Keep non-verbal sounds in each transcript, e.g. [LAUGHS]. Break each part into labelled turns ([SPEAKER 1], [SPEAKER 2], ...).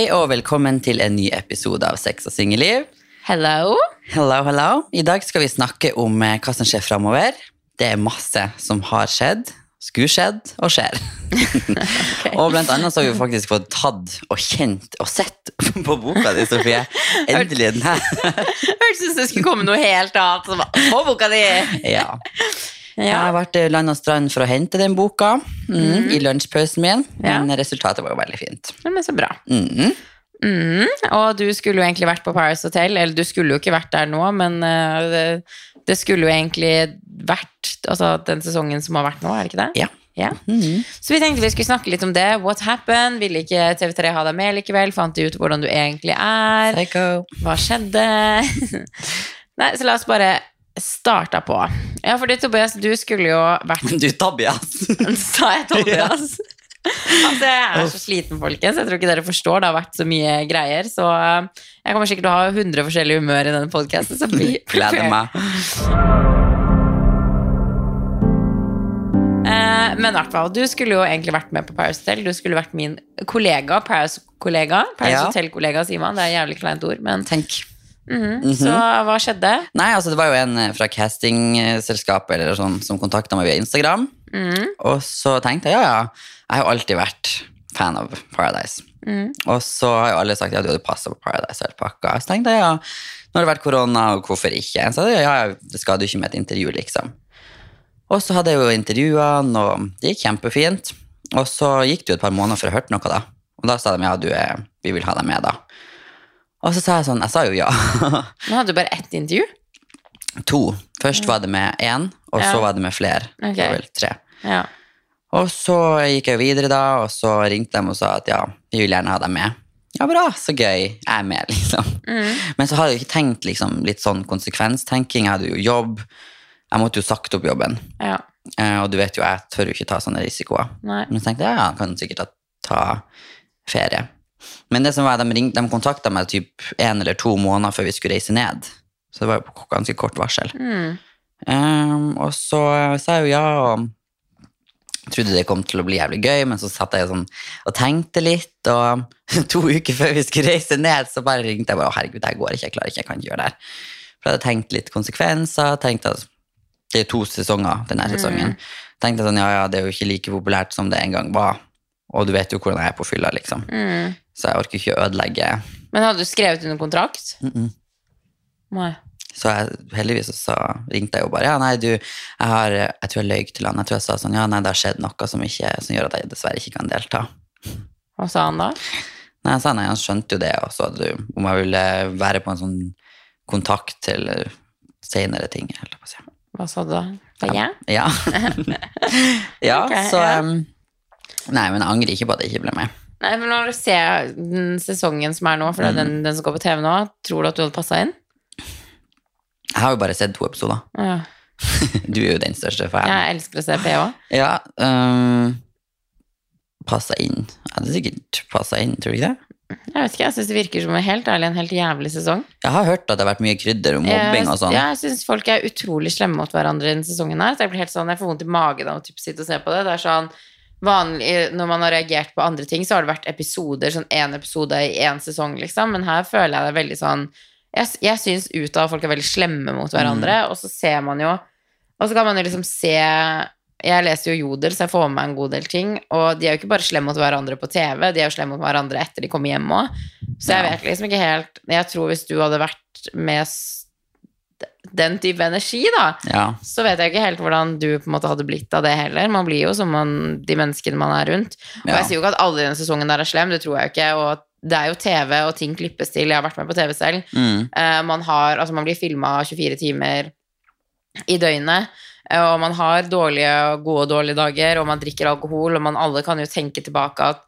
[SPEAKER 1] Hei, og velkommen til en ny episode av Sex og singelliv.
[SPEAKER 2] Hello.
[SPEAKER 1] Hello, hello. I dag skal vi snakke om eh, hva som skjer framover. Det er masse som har skjedd, skulle skjedd og skjer. [LAUGHS] og blant annet så har vi faktisk fått tatt og kjent og sett på boka di, Sofie. Endelig den her. [LAUGHS]
[SPEAKER 2] Hørtes ut som det skulle komme noe helt annet. På boka di!
[SPEAKER 1] ja. Jeg har vært eh, land og strand for å hente den boka mm, i lunsjpausen min, men resultatet var jo veldig fint.
[SPEAKER 2] Ja, men så bra. Mm, og du skulle jo egentlig vært på Paris Hotel, eller du skulle jo ikke vært der nå, men eh, det, det skulle jo egentlig vært altså, den sesongen som har vært nå, er det ikke det?
[SPEAKER 1] Ja.
[SPEAKER 2] Ja.
[SPEAKER 1] Mhm.
[SPEAKER 2] Så vi tenkte vi skulle snakke litt om det. What happened? Ville ikke TV3 ha deg med likevel? Fant de ut hvordan du egentlig er?
[SPEAKER 1] Psycho.
[SPEAKER 2] Hva skjedde? [LAUGHS] Nei, så la oss bare starte på. Ja, fordi Tobias, du skulle jo vært
[SPEAKER 1] Du, Tobias. [LAUGHS]
[SPEAKER 2] Sa jeg Tobias? Altså, jeg er så sliten, folkens. Jeg tror ikke dere forstår. Det har vært så mye greier. Så eh, jeg kommer sikkert til å ha 100 forskjellige humør i denne podkasten. Så bli [LAUGHS]
[SPEAKER 1] Gleder meg. [LAUGHS]
[SPEAKER 2] Eh, men hvert fall, du skulle jo egentlig vært med på Paris Hotel. Du skulle vært min kollega. Paris-kollega. Paris
[SPEAKER 1] Ja.
[SPEAKER 2] Hotel-kollega, sier man. Det er et jævlig kleint ord. Men
[SPEAKER 1] Tenk.
[SPEAKER 2] Mhm. Så hva skjedde?
[SPEAKER 1] Nei, altså det var jo en eh, fra castingselskapet eller sånn, som kontakta meg via Instagram.
[SPEAKER 2] Mm.
[SPEAKER 1] Og så tenkte jeg ja, ja, jeg har jo alltid vært fan av Paradise.
[SPEAKER 2] Mm.
[SPEAKER 1] Og så har jo alle sagt ja, du hadde passa på Paradise hele pakka. Så tenkte jeg ja, nå har det vært korona, og hvorfor ikke? Så jeg, ja, det skal du ikke med et intervju, liksom. Og så hadde jeg jo intervjuene, og det gikk kjempefint. Og så gikk det jo et par måneder før jeg hørte noe, da. Og da sa de ja, du er, vi vil ha deg med, da. Og så sa jeg sånn, jeg sa jo ja. [LAUGHS]
[SPEAKER 2] Nå hadde du bare ett intervju.
[SPEAKER 1] to. Først var det med én, og
[SPEAKER 2] Ja.
[SPEAKER 1] så var det med flere.
[SPEAKER 2] Okay.
[SPEAKER 1] Det var vel tre.
[SPEAKER 2] Ja.
[SPEAKER 1] Og så gikk jeg videre da, og så ringte de og sa at ja, vi vil gjerne ha deg med. Ja, bra, så gøy. Jeg er med, [LAUGHS] liksom. Men så hadde jeg jo ikke tenkt liksom, litt sånn konsekvenstenking. Jeg hadde jo jobb. Jeg måtte jo sagt opp jobben.
[SPEAKER 2] ja.
[SPEAKER 1] Eh, og du vet jo, jeg tør jo ikke ta sånne risikoer.
[SPEAKER 2] Nei.
[SPEAKER 1] Men så tenkte jeg ja, jeg kan sikkert ta ferie. Men det som var, de, ringte, de kontakta meg typ en eller to måneder før vi skulle reise ned. Så det var på ganske kort varsel.
[SPEAKER 2] Mm.
[SPEAKER 1] Um, og så sa jeg jo ja, og trodde det kom til å bli jævlig gøy, men så satt jeg sånn og tenkte litt, og [LAUGHS] to uker før vi skulle reise ned, så bare ringte jeg bare, å herregud, det her går ikke, jeg klarer ikke, jeg kan ikke gjøre det her. For jeg hadde tenkt litt konsekvenser, tenkte at det er to sesonger denne sesongen. Tenkte sånn, ja, ja, det er jo ikke like populært som det en gang var, og du vet jo hvordan jeg er på fylla, liksom.
[SPEAKER 2] Mm.
[SPEAKER 1] Så jeg orker ikke å ødelegge.
[SPEAKER 2] Men hadde du skrevet under kontrakt?
[SPEAKER 1] Mhm.
[SPEAKER 2] Nei.
[SPEAKER 1] Så jeg, heldigvis så ringte jeg jo bare, ja, nei, du, jeg har, jeg tror jeg løy til han, jeg tror jeg sa sånn, ja, nei, det har skjedd noe som, ikke, som gjør at jeg dessverre ikke kan delta.
[SPEAKER 2] Hva sa han da?
[SPEAKER 1] Nei, han sa nei, han skjønte jo det, og så du, om jeg ville være på en sånn kontakt til senere ting, Eller si.
[SPEAKER 2] Hva sa du da? Ja?
[SPEAKER 1] Ja. [LAUGHS] [LAUGHS] ja,
[SPEAKER 2] okay,
[SPEAKER 1] så, um, nei, men jeg angrer ikke på at jeg ikke ble med.
[SPEAKER 2] Nei, men Når du ser den sesongen som er nå, for det er den, den som går på TV nå, tror du at du hadde passa inn?
[SPEAKER 1] Jeg har jo bare sett to episoder.
[SPEAKER 2] Ja. [LAUGHS]
[SPEAKER 1] Du er jo den største fan.
[SPEAKER 2] Jeg elsker å se PH.
[SPEAKER 1] Ja, um, passa inn. Jeg hadde sikkert passa inn, tror du ikke det?
[SPEAKER 2] Jeg vet ikke, jeg synes det virker som en helt ærlig en helt jævlig sesong.
[SPEAKER 1] Jeg har hørt at det har vært mye krydder og mobbing og sånn.
[SPEAKER 2] Ja, jeg syns folk er utrolig slemme mot hverandre i denne sesongen her. Så jeg blir helt sånn, jeg får vondt i magen av å typ sitte og se på det. Det er sånn vanlig, Når man har reagert på andre ting, så har det vært episoder, sånn én episode i én sesong, liksom. Men her føler jeg det er veldig sånn Jeg, jeg syns ut av at folk er veldig slemme mot hverandre, og så ser man jo Og så kan man jo liksom se jeg leser jo Jodel, så jeg får med meg en god del ting. Og de er jo ikke bare slemme mot hverandre på TV, de er jo slemme mot hverandre etter de kommer hjem òg. Så jeg vet liksom ikke helt Jeg tror hvis du hadde vært med den type energi, da,
[SPEAKER 1] Ja.
[SPEAKER 2] så vet jeg ikke helt hvordan du på en måte hadde blitt av det heller. Man blir jo som man, de menneskene man er rundt. Og
[SPEAKER 1] Ja.
[SPEAKER 2] jeg sier jo ikke at alle i denne sesongen der er slem, det tror jeg jo ikke. Og det er jo TV, og ting klippes til. Jeg har vært med på TV selv.
[SPEAKER 1] Mm.
[SPEAKER 2] Uh, man, har, altså man blir filma 24 timer i døgnet. eh, Og man har dårlige gode og dårlige dager, og man drikker alkohol, og man alle kan jo tenke tilbake at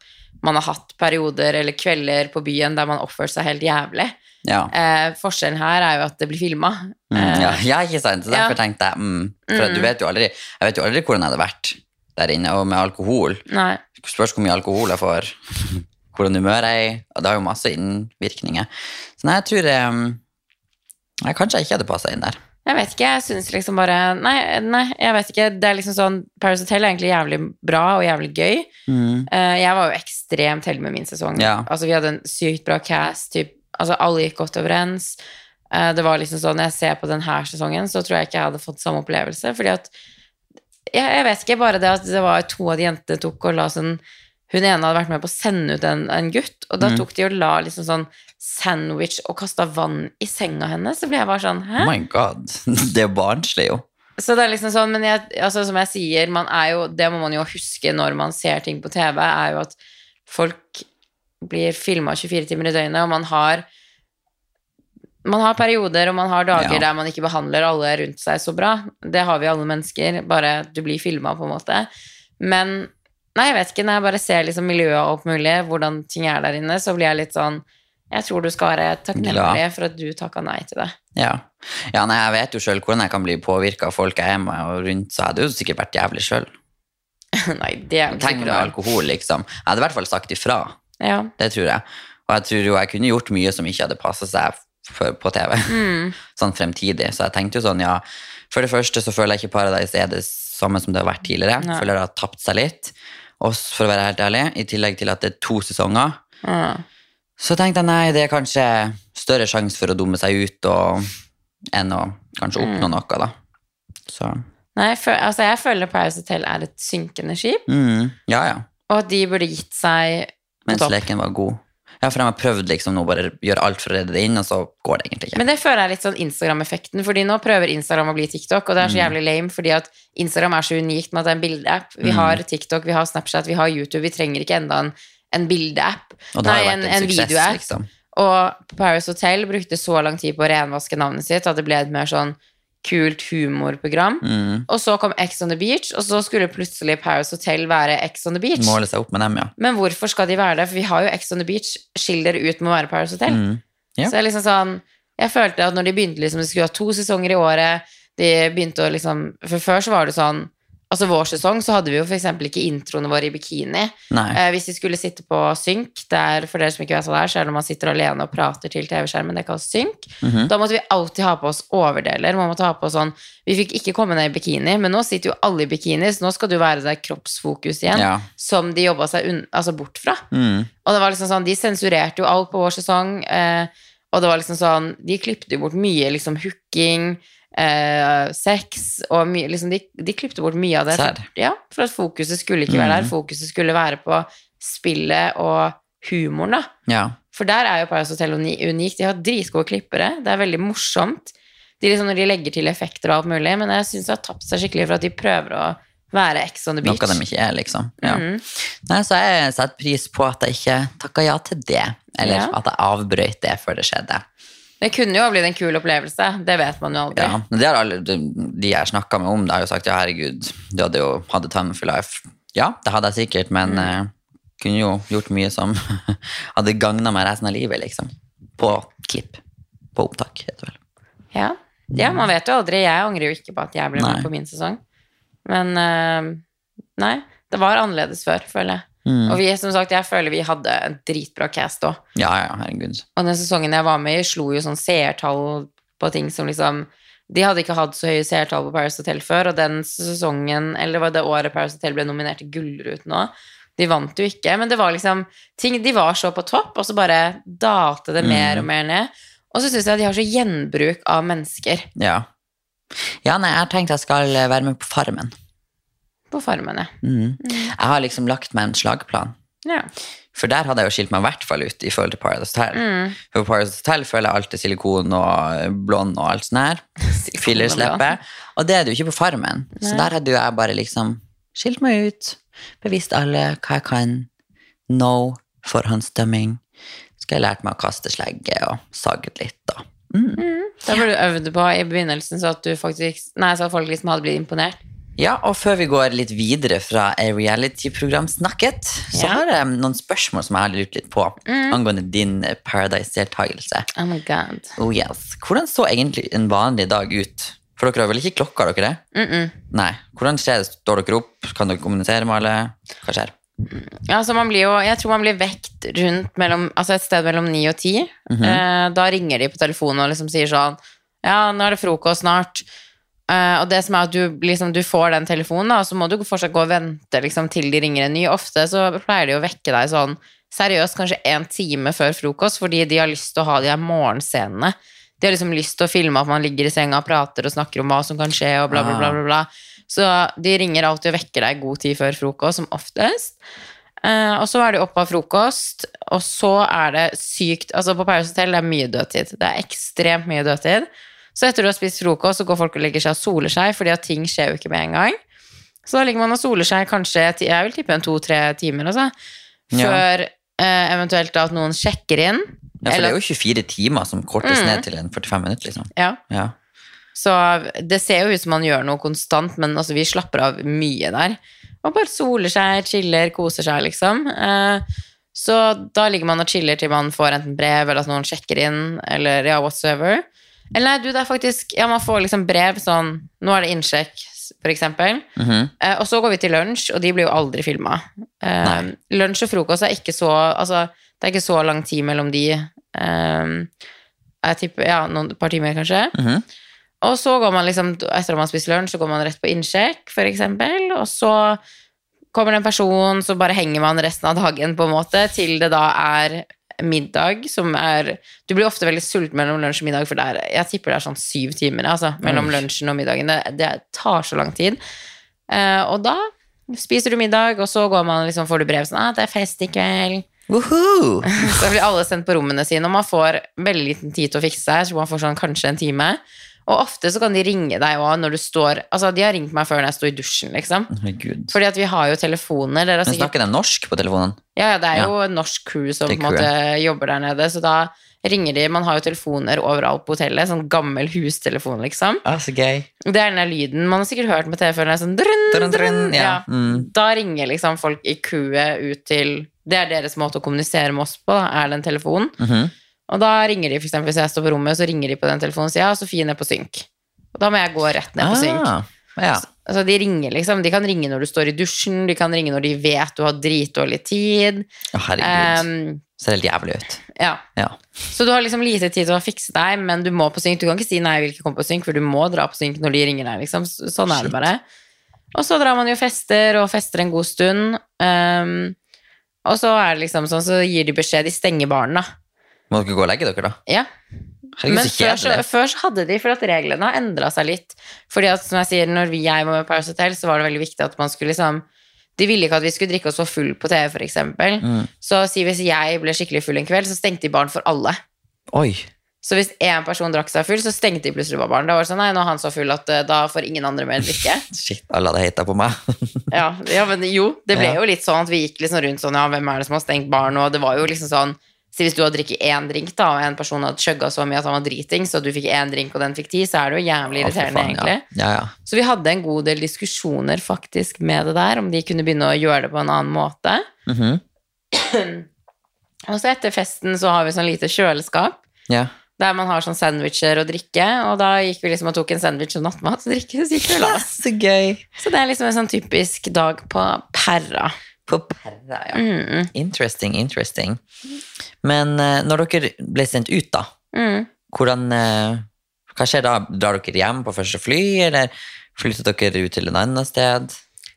[SPEAKER 2] man har hatt perioder eller kvelder på byen der man oppfører seg helt jævlig.
[SPEAKER 1] Ja.
[SPEAKER 2] Eh, forskjellen her er jo at det blir filma.
[SPEAKER 1] Mm. ja. ja, ikke sant? Så
[SPEAKER 2] ja.
[SPEAKER 1] derfor tenkte jeg mm, For
[SPEAKER 2] Mm.
[SPEAKER 1] du vet jo aldri Jeg vet jo aldri hvordan jeg hadde vært der inne. Og med alkohol
[SPEAKER 2] Nei.
[SPEAKER 1] Spørs hvor mye alkohol jeg får. [LAUGHS] Hvordan humør jeg er i. Og det har jo masse innvirkninger. Så nei, jeg tror um, jeg kanskje jeg ikke hadde passa inn der.
[SPEAKER 2] Jeg vet ikke, jeg syns liksom bare nei, nei, jeg vet ikke. Det er liksom sånn Paris Hotel er egentlig jævlig bra og jævlig gøy.
[SPEAKER 1] Mm.
[SPEAKER 2] Eh, jeg var jo ekstremt heldig med min sesong.
[SPEAKER 1] Ja.
[SPEAKER 2] Altså, vi hadde en sykt bra cast. Typ, altså, alle gikk godt overens. Eh, det var liksom sånn, Når jeg ser på denne sesongen, så tror jeg ikke jeg hadde fått samme opplevelse. Fordi at Jeg, jeg vet ikke, bare det at det var to av de jentene tok og la sånn Hun ene hadde vært med på å sende ut en, en gutt, og da
[SPEAKER 1] Mm.
[SPEAKER 2] tok de og la liksom sånn sandwich og kasta vann i senga hennes. Så ble jeg bare sånn Hæ?
[SPEAKER 1] Oh my god. [LAUGHS] Det er barnslig, jo.
[SPEAKER 2] Så det er liksom sånn, men jeg, altså, som jeg sier, man er jo, det må man jo huske når man ser ting på TV, er jo at folk blir filma 24 timer i døgnet, og man har man har perioder og man har dager
[SPEAKER 1] Ja.
[SPEAKER 2] der man ikke behandler alle rundt seg så bra. Det har vi alle mennesker, bare du blir filma, på en måte. Men nei, jeg vet ikke, når jeg bare ser liksom miljøet og alt mulig, hvordan ting er der inne, så blir jeg litt sånn Jeg tror du skal være takknemlig for at du takka nei til det.
[SPEAKER 1] Ja. ja, nei, jeg vet jo sjøl hvordan jeg kan bli påvirka av folk jeg er med og rundt, så jeg hadde jo sikkert vært jævlig sjøl. [LAUGHS]
[SPEAKER 2] nei, det er
[SPEAKER 1] Tenk med alkohol, liksom. Jeg hadde i hvert fall sagt ifra.
[SPEAKER 2] Ja.
[SPEAKER 1] Det tror jeg. Og jeg tror jo jeg kunne gjort mye som ikke hadde passa seg for, på TV.
[SPEAKER 2] Mm. [LAUGHS]
[SPEAKER 1] Sånn fremtidig. Så jeg tenkte jo sånn, ja For det første så føler jeg ikke Paradise er det samme som det har vært tidligere.
[SPEAKER 2] Nei.
[SPEAKER 1] Føler det har tapt seg litt. Og for å være helt ærlig, i tillegg til at det er to sesonger,
[SPEAKER 2] Mm.
[SPEAKER 1] så tenkte jeg nei, det er kanskje større sjanse for å dumme seg ut og, enn å kanskje
[SPEAKER 2] Mm.
[SPEAKER 1] oppnå noe, da. Så
[SPEAKER 2] Nei, for, altså jeg føler Paradise Hotel er et synkende skip,
[SPEAKER 1] mm, ja, ja.
[SPEAKER 2] og de burde gitt seg
[SPEAKER 1] Mens leken var god. Ja, for de har prøvd liksom nå bare gjøre alt for å redde det inn, og så går det egentlig ikke.
[SPEAKER 2] Men det føler jeg litt sånn Instagram-effekten, fordi nå prøver Instagram å bli TikTok, og det er så
[SPEAKER 1] Mm.
[SPEAKER 2] jævlig lame, fordi at Instagram er så unikt med at det er en bildeapp. Vi
[SPEAKER 1] Mm.
[SPEAKER 2] har TikTok, vi har Snapchat, vi har YouTube, vi trenger ikke enda en, en bildeapp.
[SPEAKER 1] Og det har
[SPEAKER 2] Nei,
[SPEAKER 1] jo
[SPEAKER 2] en,
[SPEAKER 1] vært
[SPEAKER 2] en
[SPEAKER 1] en, suksess,
[SPEAKER 2] videoapp.
[SPEAKER 1] liksom.
[SPEAKER 2] Og Paris Hotel brukte så lang tid på å renvaske navnet sitt at det ble et mer sånn kult humorprogram.
[SPEAKER 1] Mm.
[SPEAKER 2] Og så kom Ex on the Beach, og så skulle plutselig Paris Hotel være Ex on the Beach.
[SPEAKER 1] Måle seg opp med dem, ja.
[SPEAKER 2] Men hvorfor skal de være det? For vi har jo Ex on the Beach. Skill dere ut med å være Paris Hotel.
[SPEAKER 1] Mm. Yeah.
[SPEAKER 2] Så jeg liksom sånn Jeg følte at når de begynte liksom De skulle ha to sesonger i året. De begynte å liksom For før så var det sånn Altså vår sesong så hadde vi jo eksempel ikke introene våre i bikini. Eh, hvis vi skulle sitte på synk, der, for dere som ikke vet hva det er, så er det når man sitter alene og prater til TV-skjermen, det kalles synk.
[SPEAKER 1] Mhm.
[SPEAKER 2] Da måtte vi alltid ha på oss overdeler. Man måtte ha på sånn Vi fikk ikke komme ned i bikini, men nå sitter jo alle i bikini, så nå skal du være der kroppsfokus igjen,
[SPEAKER 1] Ja.
[SPEAKER 2] som de jobba seg altså bort fra.
[SPEAKER 1] Mm.
[SPEAKER 2] Og det var liksom sånn, de sensurerte jo alt på vår sesong, eh, og det var liksom sånn, de klippte jo bort mye liksom hooking, eh, sex, og mye, liksom de, de klippte bort mye av det. For, ja, for at fokuset skulle ikke være der,
[SPEAKER 1] Mhm.
[SPEAKER 2] fokuset skulle være på spillet og humoren da.
[SPEAKER 1] ja.
[SPEAKER 2] For der er jo Paris Hotel uni- unikt, de har dritgode klippere, det er veldig morsomt. De liksom, når de legger til effekter og alt mulig, men jeg synes det har tapt seg skikkelig for at de prøver å være Ex on the beach.
[SPEAKER 1] Noe de ikke er, liksom. Ja.
[SPEAKER 2] Mhm.
[SPEAKER 1] Nei, så jeg setter pris på at jeg ikke takka ja til det. Eller
[SPEAKER 2] Ja.
[SPEAKER 1] at jeg avbrøt det før det skjedde.
[SPEAKER 2] Det kunne jo ha blitt en kul opplevelse, det vet man jo aldri.
[SPEAKER 1] Ja, men det har alle, de, jeg snakka med om det, har jo sagt ja, herregud, du hadde jo hatt time for life. Ja, det hadde jeg sikkert, men eh, kunne jo gjort mye som [LAUGHS] hadde gagna meg resten av livet, liksom. På klipp. På opptak, heter det vel.
[SPEAKER 2] Ja. ja, man vet jo aldri. Jeg angrer jo ikke på at jeg ble
[SPEAKER 1] Nei.
[SPEAKER 2] på min sesong. Men uh, nei, det var annerledes før, føler jeg.
[SPEAKER 1] Mm.
[SPEAKER 2] Og vi, som sagt, jeg føler vi hadde en dritbra cast òg.
[SPEAKER 1] Ja, ja, herregud.
[SPEAKER 2] Og den sesongen jeg var med i, slo jo sånn seertall på ting som liksom De hadde ikke hatt så høye seertall på Paris Hotel før, og den sesongen, eller var det året Paris Hotel ble nominert til Gullruten òg. De vant jo ikke, men det var liksom ting, De var så på topp, og så bare dalte det mer og mer ned. Og så syns jeg de har så gjenbruk av mennesker
[SPEAKER 1] Ja. Ja, nei, jeg har tenkt jeg skal være med på Farmen.
[SPEAKER 2] På Farmen, ja.
[SPEAKER 1] Mm. Jeg har liksom lagt meg en slagplan.
[SPEAKER 2] ja.
[SPEAKER 1] For der hadde jeg jo skilt meg i hvert fall ut i forhold til Paradise Hotel.
[SPEAKER 2] Mm.
[SPEAKER 1] For Paradise Hotel føler jeg alt er silikon og blond og alt sånn her. [LAUGHS] Fillersleppe. Og det er det jo ikke på Farmen. Så der hadde jo jeg bare liksom skilt meg ut, bevisst alle hva jeg kan. No forhåndsdømming. Skal jeg lært meg å kaste slegge og saget litt, da. Mm.
[SPEAKER 2] Da ble du øvd på i begynnelsen, så at, du faktisk, nei, så at folk liksom hadde blitt imponert.
[SPEAKER 1] Ja, og før vi går litt videre fra A Reality-program snakket, så
[SPEAKER 2] Ja.
[SPEAKER 1] har jeg noen spørsmål som jeg har lurt litt på angående din eh, Paradise-deltakelse.
[SPEAKER 2] Oh my god.
[SPEAKER 1] Oh yes. Hvordan så egentlig en vanlig dag ut? For dere har vel ikke klokka, dere det?
[SPEAKER 2] Mm -mm.
[SPEAKER 1] Nei. Hvordan skjer det? Står dere opp? Kan dere kommunisere med alle? Hva skjer?
[SPEAKER 2] Ja, så man blir jo, jeg tror man blir vekt rundt mellom, altså et sted mellom ni og ti.
[SPEAKER 1] Mhm.
[SPEAKER 2] eh, da ringer de på telefonen og liksom sier sånn Ja, nå er det frokost snart. Eh, og det som er at du, liksom, du får den telefonen, da, så må du fortsatt gå og vente liksom, til de ringer en ny. Ofte så pleier de å vekke deg sånn seriøst kanskje en time før frokost, fordi de har lyst til å ha de her morgenscenene. De har liksom lyst til å filme at man ligger i senga og prater og snakker om hva som kan skje, og bla, bla, bla. bla, bla. Så de ringer alltid og vekker deg god tid før frokost, som oftest. Uh, og så er det opp av frokost, og så er det sykt Altså på Paris Hotel det er mye dødtid. Det er ekstremt mye dødtid. Så etter du har spist frokost, så går folk og legger seg og soler seg, fordi at ting skjer jo ikke med en gang. Så da ligger man og soler seg kanskje jeg vil tippe en to-tre timer, altså.
[SPEAKER 1] Ja.
[SPEAKER 2] Før eh, eventuelt at noen sjekker inn.
[SPEAKER 1] Ja, for
[SPEAKER 2] Eller-
[SPEAKER 1] det er jo 24 timer som kortes
[SPEAKER 2] Mm.
[SPEAKER 1] ned til en 45 minutter, liksom.
[SPEAKER 2] Ja.
[SPEAKER 1] Ja.
[SPEAKER 2] Så det ser jo ut som man gjør noe konstant, men altså, vi slapper av mye der. Og bare soler seg, chiller, koser seg, liksom. Eh, så da ligger man og chiller til man får enten brev, eller at noen sjekker inn, eller ja, whatsoever. Eller nei, du, det er faktisk Ja, man får liksom brev sånn Nå er det innsjekk, for eksempel.
[SPEAKER 1] -hmm.
[SPEAKER 2] Eh, og så går vi til lunsj, og de blir jo aldri filma. Eh, lunsj og frokost er ikke så Altså, det er ikke så lang tid mellom de. Eh, jeg tipper ja, noen par timer, kanskje.
[SPEAKER 1] Mhm.
[SPEAKER 2] Og så går man liksom, etter at man har spist lunsj, så går man rett på innsjekk, for eksempel. Og så kommer det en person, så bare henger man resten av dagen, på en måte, til det da er middag, som er Du blir ofte veldig sulten mellom lunsj og middag, for det er, jeg tipper det er sånn syv timer altså, mellom
[SPEAKER 1] Oi.
[SPEAKER 2] lunsjen og middagen. Det, det tar så lang tid. Uh, og da spiser du middag, og så går man liksom, får du brev sånn ah, 'Det er fest i kveld'.
[SPEAKER 1] Woohoo! [LAUGHS]
[SPEAKER 2] Så blir alle sendt på rommene sine, og man får veldig liten tid til å fikse seg, så man får sånn kanskje en time. Og ofte så kan de ringe deg òg når du står Altså, de har ringt meg før når jeg sto i dusjen, liksom.
[SPEAKER 1] Herregud.
[SPEAKER 2] Fordi at vi har jo telefoner. Dere
[SPEAKER 1] Men snakker de norsk på telefonen?
[SPEAKER 2] Ja, ja, det er jo en norsk crew som på en måte jobber der nede, så da ringer de Man har jo telefoner overalt på hotellet, sånn gammel hustelefon, liksom.
[SPEAKER 1] Ah, så gøy.
[SPEAKER 2] Det er den der lyden man har sikkert hørt med TV før, sånn drun,
[SPEAKER 1] Drun, drun, ja.
[SPEAKER 2] Ja.
[SPEAKER 1] Mm.
[SPEAKER 2] Da ringer liksom folk i crewet ut til Det er deres måte å kommunisere med oss på, da, er den telefonen.
[SPEAKER 1] Mhm.
[SPEAKER 2] Og da ringer de, for eksempel hvis jeg står på rommet, så ringer de på den telefonen og sier ja, Sofie ned på synk. Og da må jeg gå rett ned på synk.
[SPEAKER 1] Ah, ja.
[SPEAKER 2] Altså, de ringer liksom, de kan ringe når du står i dusjen, de kan ringe når de vet du har dritdårlig tid.
[SPEAKER 1] Å, herregud.
[SPEAKER 2] Um,
[SPEAKER 1] Ser helt jævlig ut.
[SPEAKER 2] ja.
[SPEAKER 1] Ja.
[SPEAKER 2] Så du har liksom lite tid til å fikse deg, men du må på synk. Du kan ikke si nei, jeg vil ikke komme på synk, for du må dra på synk når de ringer deg. Liksom. Sånn er det bare. Og så drar man jo fester, og fester en god stund. Um, og så er det liksom sånn, så gir de beskjed, de stenger baren, da.
[SPEAKER 1] Må dere gå og legge dere, da?
[SPEAKER 2] Ja.
[SPEAKER 1] Herregud,
[SPEAKER 2] Men før så, før så hadde de, for at reglene har endra seg litt. Fordi at, som jeg sier, når jeg var med Paris Hotel, så var det veldig viktig at man skulle liksom De ville ikke at vi skulle drikke oss for full på TV, eksempel.
[SPEAKER 1] Mm.
[SPEAKER 2] Så si hvis jeg ble skikkelig full en kveld, så stengte de baren for alle.
[SPEAKER 1] Oi.
[SPEAKER 2] Så hvis én person drakk seg full, så stengte de plutselig baren. Da var det sånn, nei, nå er han så full at eh, da får ingen andre mer drikke. [LAUGHS]
[SPEAKER 1] Shit, alle hadde hata på meg. [LAUGHS]
[SPEAKER 2] Ja, ja, men jo, det ble
[SPEAKER 1] Ja.
[SPEAKER 2] jo litt sånn at vi gikk liksom rundt sånn, ja, hvem er det som har stengt baren, og det var jo liksom sånn Si hvis du hadde drukket én drink, da, og en person hadde chugga så mye at han var driting, så du fikk én drink, og den fikk ti, så er det jo jævlig irriterende,
[SPEAKER 1] faen,
[SPEAKER 2] egentlig.
[SPEAKER 1] Ja. ja, ja.
[SPEAKER 2] Så vi hadde en god del diskusjoner faktisk med det der, om de kunne begynne å gjøre det på en annen måte.
[SPEAKER 1] Mhm. [CLEARS THROAT]
[SPEAKER 2] Og så etter festen så har vi sånn lite kjøleskap,
[SPEAKER 1] ja.
[SPEAKER 2] der man har sånn sandwicher og drikke, og da gikk vi liksom og tok en sandwich og nattmat og drikke, så gikk vi og la oss.
[SPEAKER 1] Så gøy.
[SPEAKER 2] Så det er liksom en sånn typisk dag på Perra.
[SPEAKER 1] På perra, ja.
[SPEAKER 2] Mm,
[SPEAKER 1] Interesting, interesting. Men eh, når dere ble sendt ut, da,
[SPEAKER 2] mm.
[SPEAKER 1] hvordan eh, Hva skjer da? Drar dere hjem på første fly, eller flytter dere ut til en annen sted?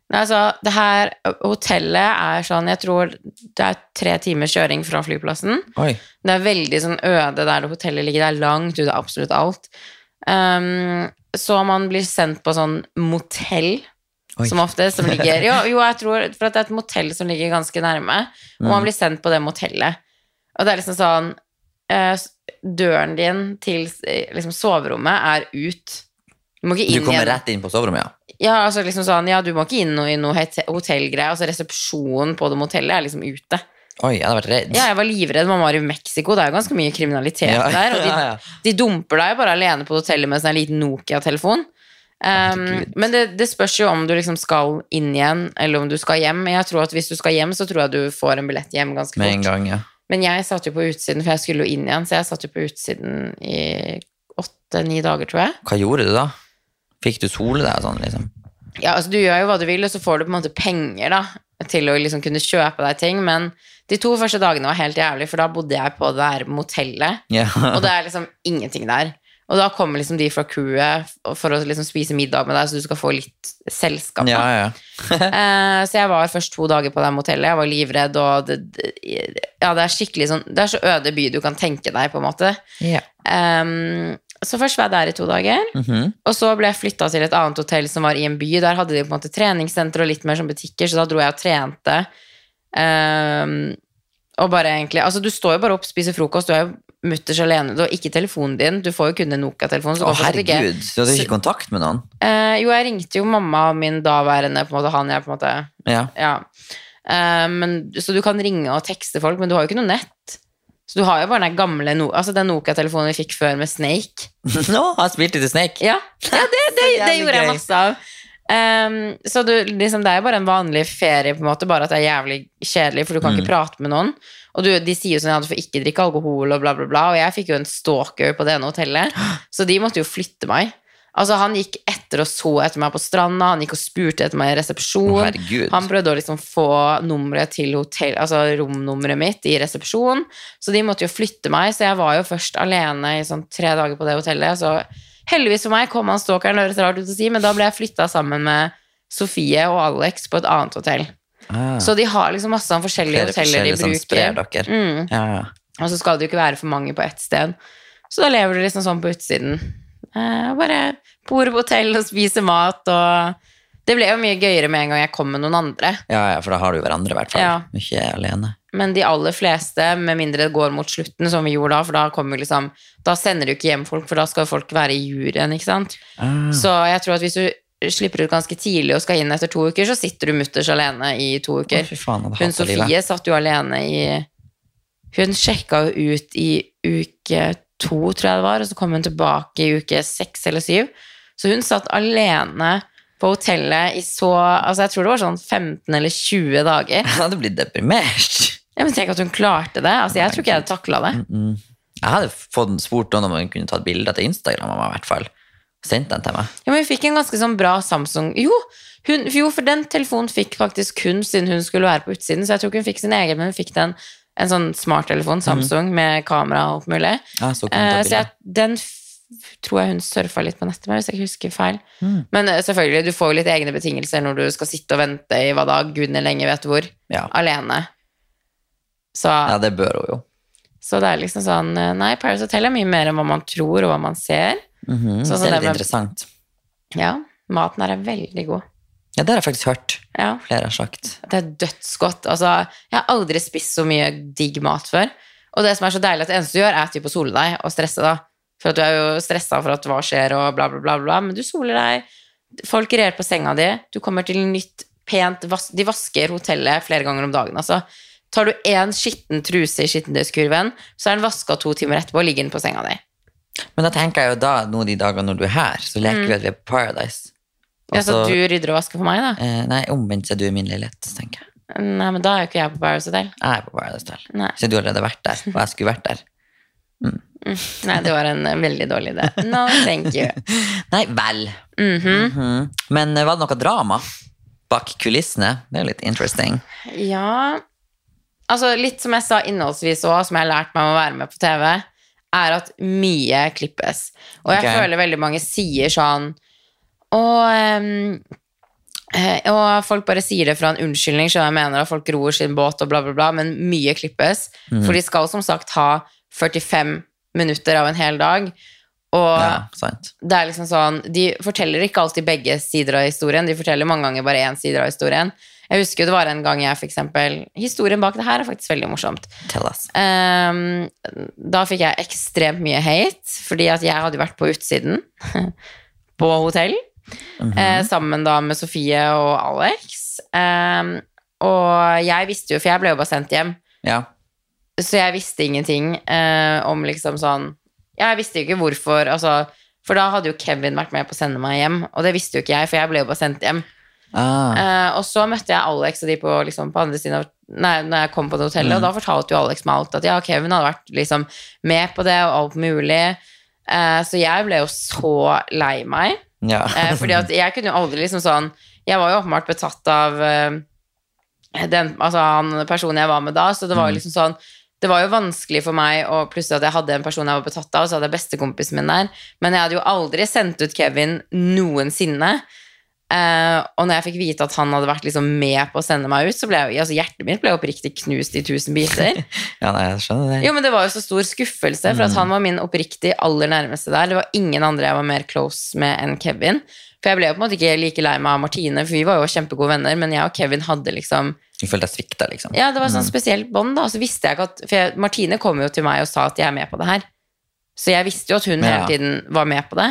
[SPEAKER 2] Nei, altså, det her hotellet er sånn, jeg tror det er tre timers kjøring fra flyplassen.
[SPEAKER 1] Oi.
[SPEAKER 2] Det er veldig sånn øde der det hotellet ligger, det er langt ut av absolutt alt. Um, så man blir sendt på sånn motell,
[SPEAKER 1] Oi.
[SPEAKER 2] som ofte, som ligger [LAUGHS] jo, jo, jeg tror, for at det er et motell som ligger ganske nærme, og man
[SPEAKER 1] Mm.
[SPEAKER 2] blir sendt på det motellet. Og det er liksom sånn eh, Døren din til eh, liksom, soverommet er ut. Du må ikke
[SPEAKER 1] Du kommer rett inn på soverommet, ja?
[SPEAKER 2] Ja, altså liksom sånn, ja, du må ikke inn i noe hotellgreier. hotellgreie. Altså resepsjonen på det motellet er liksom ute.
[SPEAKER 1] Oi, jeg hadde vært redd.
[SPEAKER 2] Ja, jeg var livredd. Man var i Mexico. Det er jo ganske mye kriminalitet
[SPEAKER 1] Ja,
[SPEAKER 2] der. Og de, [LAUGHS]
[SPEAKER 1] ja, ja.
[SPEAKER 2] de dumper deg bare alene på hotellet med en sånn liten Nokia-telefon. Um, men det, det spørs jo om du liksom skal inn igjen, eller om du skal hjem. Jeg tror at hvis du skal hjem, så tror jeg du får en billett hjem ganske fort.
[SPEAKER 1] gang, ja.
[SPEAKER 2] Men jeg satt jo på utsiden, for jeg skulle jo inn igjen, så jeg satt jo på utsiden i åtte-ni dager, tror jeg.
[SPEAKER 1] Hva gjorde du da? Fikk du sole deg og sånn, liksom?
[SPEAKER 2] Ja, altså du gjør jo hva du vil, og så får du på en måte penger da, til å liksom kunne kjøpe deg ting, men de to første dagene var helt jævlig, for da bodde jeg på det der motellet,
[SPEAKER 1] yeah.
[SPEAKER 2] og det er liksom ingenting der. Og da kommer liksom de fra crewet for å liksom spise middag med deg, så du skal få litt selskap.
[SPEAKER 1] Ja, ja. [LAUGHS] [LAUGHS]
[SPEAKER 2] Eh, så jeg var først to dager på det motellet. Jeg var livredd, og det, ja, det er skikkelig sånn Det er så øde by du kan tenke deg, på en måte.
[SPEAKER 1] ja.
[SPEAKER 2] Um, så først var jeg der i to dager.
[SPEAKER 1] Mhm.
[SPEAKER 2] Og så ble jeg flytta til et annet hotell som var i en by. Der hadde de på en måte treningssenter og litt mer som butikker, så da dro jeg og trente. Um, og bare egentlig Altså, du står jo bare opp, spiser frokost, du er jo mutters alene. Du har ikke telefonen din, du får jo kun en Nokia-telefon.
[SPEAKER 1] Å, herregud. Du hadde ikke kontakt med noen?
[SPEAKER 2] Eh, jo, jeg ringte jo mamma min daværende, på en måte, han jeg på en måte
[SPEAKER 1] Ja.
[SPEAKER 2] Ja. Eh, men, så du kan ringe og tekste folk, men du har jo ikke noe nett. Så du har jo bare den gamle no altså den Nokia-telefonen vi fikk før med Snake. [LAUGHS]
[SPEAKER 1] Nå, han spilte til Snake.
[SPEAKER 2] Ja, ja det, [LAUGHS] det, det
[SPEAKER 1] det
[SPEAKER 2] gjorde jeg masse av. Um, så du, liksom, det er jo bare en vanlig ferie, på en måte, bare at det er jævlig kjedelig, for du kan
[SPEAKER 1] Mm.
[SPEAKER 2] ikke prate med noen. Og du, de sier jo sånn at du får ikke drikke alkohol og bla, bla, bla. Og jeg fikk jo en stalker på det ene hotellet, [GASPS] så de måtte jo flytte meg. Altså, han gikk etter og så etter meg på stranda, han gikk og spurte etter meg i resepsjon.
[SPEAKER 1] herregud.
[SPEAKER 2] Han prøvde å liksom få nummeret til hotell, altså romnummeret mitt i resepsjon, så de måtte jo flytte meg, så jeg var jo først alene i sånn tre dager på det hotellet. Så heldigvis for meg kom han stalkeren, det høres rart ut å si, men da ble jeg flytta sammen med Sofie og Alex på et annet hotell.
[SPEAKER 1] Ah,
[SPEAKER 2] Så de har liksom masse sånn forskjellige
[SPEAKER 1] flere
[SPEAKER 2] hoteller de
[SPEAKER 1] bruker. som sprer
[SPEAKER 2] bruker.
[SPEAKER 1] dere.
[SPEAKER 2] Mm.
[SPEAKER 1] Ja, ja.
[SPEAKER 2] Og så skal det jo ikke være for mange på ett sted. Så da lever du liksom sånn på utsiden. Eh, bare bor på hotell og spiser mat og Det ble jo mye gøyere med en gang jeg kom med noen andre.
[SPEAKER 1] ja, ja, for da har du hverandre, i hvert fall.
[SPEAKER 2] Ja.
[SPEAKER 1] Ikke alene.
[SPEAKER 2] Men de aller fleste, med mindre det går mot slutten, som vi gjorde da, for da kommer liksom Da sender du ikke hjem folk, for da skal folk være i juryen, ikke sant.
[SPEAKER 1] Ah.
[SPEAKER 2] Så jeg tror at hvis du slipper ut ganske tidlig og skal inn etter to uker, så sitter du mutters alene i to uker.
[SPEAKER 1] Å, faen,
[SPEAKER 2] Hun
[SPEAKER 1] Sofie livet.
[SPEAKER 2] Satt jo alene i Hun sjekka jo ut i uke to, tror jeg det var, og så kom hun tilbake i uke seks eller syv. Så hun satt alene på hotellet i så Altså, jeg tror det var sånn 15 eller 20 dager. [LAUGHS]
[SPEAKER 1] Jeg hadde blitt deprimert.
[SPEAKER 2] Ja, men Tenk at hun klarte det. Altså, Jeg tror ikke jeg hadde takla det.
[SPEAKER 1] Mm. Jeg hadde fått spurt om hun kunne ta et bilde til Instagram i hvert fall. Sendt den til meg.
[SPEAKER 2] Ja, men Hun fikk en ganske sånn bra Samsung Jo, hun, jo for den telefonen fikk faktisk hun siden hun skulle være på utsiden, så jeg tror ikke hun fikk sin egen, men hun fikk den en sånn smarttelefon, Samsung, med kamera og alt mulig.
[SPEAKER 1] Ja, så
[SPEAKER 2] Eh, så jeg, den tror jeg hun surfa litt på nettet med, hvis jeg ikke husker feil.
[SPEAKER 1] Mm.
[SPEAKER 2] Men eh, selvfølgelig, du får jo litt egne betingelser når du skal sitte og vente i hva da, gudene lenge vet hvor,
[SPEAKER 1] Ja.
[SPEAKER 2] alene. Så,
[SPEAKER 1] ja, det bør hun jo.
[SPEAKER 2] så det er liksom sånn eh, Nei, Paris Hotel er mye mer enn hva man tror, og hva man ser.
[SPEAKER 1] Mhm,
[SPEAKER 2] Sånn som
[SPEAKER 1] det er litt
[SPEAKER 2] med-
[SPEAKER 1] interessant.
[SPEAKER 2] Ja, maten her er veldig god.
[SPEAKER 1] Ja, det har jeg faktisk hørt.
[SPEAKER 2] Ja,
[SPEAKER 1] Flere har sagt.
[SPEAKER 2] det er dødsgodt. Altså, jeg har aldri spist så mye digg mat før. Og det som er så deilig, at det eneste du gjør, er typ å sole deg og stresse, da. For at du er jo stressa for at hva skjer, og bla, bla, bla, bla. Men du soler deg. Folk rer på senga di. Du kommer til nytt, pent vas De vasker hotellet flere ganger om dagen, altså. Tar du én skitten truse i skittentøyskurven, så er den vaska to timer etterpå og ligger den på senga di.
[SPEAKER 1] Men da tenker jeg jo da, nå de dagene når du er her, så leker vi at vi er på Paradise.
[SPEAKER 2] Mm. Ja, så
[SPEAKER 1] Altså,
[SPEAKER 2] du rydder og vasker for meg, da?
[SPEAKER 1] eh, nei, omvendt er du i min leilighet, tenker jeg.
[SPEAKER 2] Nei, men da er jo ikke jeg på Paradise Hotel.
[SPEAKER 1] Jeg er på Paradise Hotel.
[SPEAKER 2] Nei.
[SPEAKER 1] Så du har allerede vært der, og jeg skulle vært der.
[SPEAKER 2] Nei, det var en veldig dårlig idé. No, thank you. [LAUGHS]
[SPEAKER 1] Nei, vel.
[SPEAKER 2] Mhm.
[SPEAKER 1] Mhm. Men eh, var det noe drama bak kulissene? Det er litt interesting.
[SPEAKER 2] Ja Altså litt som jeg sa innholdsvis òg, som jeg har lært meg å være med på TV, er at mye klippes. Og jeg
[SPEAKER 1] okay.
[SPEAKER 2] føler veldig mange sier sånn Og, eh, og folk bare sier det fra en unnskyldning, så jeg mener, at folk ror sin båt og bla, bla, bla, men mye klippes. For de skal som sagt ha 45 minutter av en hel dag. Og
[SPEAKER 1] Ja,
[SPEAKER 2] det er liksom sånn De forteller ikke alltid begge sider av historien. De forteller mange ganger bare én side av historien. Jeg husker det var en gang jeg for eksempel Historien bak det her er faktisk veldig morsomt.
[SPEAKER 1] Tell us.
[SPEAKER 2] Um, da fikk jeg ekstremt mye hate, fordi at jeg hadde vært på utsiden [LAUGHS] på hotell.
[SPEAKER 1] mm
[SPEAKER 2] -hmm. uh, sammen da med Sofie og Alex. Um, og jeg visste jo, for jeg ble jo bare sendt hjem,
[SPEAKER 1] Ja.
[SPEAKER 2] så jeg visste ingenting uh, om liksom sånn jeg visste jo ikke hvorfor, altså For da hadde jo Kevin vært med på å sende meg hjem, og det visste jo ikke jeg, for jeg ble jo bare sendt hjem.
[SPEAKER 1] Ah,
[SPEAKER 2] Eh, og så møtte jeg Alex og de på, liksom, på andre siden av Nei, når jeg kom på det hotellet, og da fortalte jo Alex meg alt. At ja, Kevin hadde vært liksom med på det, og alt mulig. Eh, så jeg ble jo så lei meg.
[SPEAKER 1] ja.
[SPEAKER 2] Eh, fordi at jeg kunne jo aldri liksom sånn Jeg var jo åpenbart betatt av den, altså han personen jeg var med da, så det var jo liksom sånn det var jo vanskelig for meg, og plutselig at jeg hadde en person jeg var betatt av, og så hadde jeg bestekompisen min der. Men jeg hadde jo aldri sendt ut Kevin noensinne. Eh, og når jeg fikk vite at han hadde vært liksom med på å sende meg ut, så ble jeg, altså hjertet mitt ble oppriktig knust i tusen biter. [LAUGHS]
[SPEAKER 1] Ja, nei, jeg skjønner det.
[SPEAKER 2] Jo, men det var jo så stor skuffelse, for at han var min oppriktig aller nærmeste der. Det var ingen andre jeg var mer close med enn Kevin. For jeg ble jo på en måte ikke like lei meg av Martine, for vi var jo kjempegode venner, men jeg og Kevin hadde liksom
[SPEAKER 1] du følte jeg svikta, liksom.
[SPEAKER 2] Ja, det var sånn spesielt bånd, da. Så visste jeg ikke at For jeg, Martine kom jo til meg og sa at jeg er med på det her. Så jeg visste jo at hun
[SPEAKER 1] Ja.
[SPEAKER 2] hele tiden var med på det.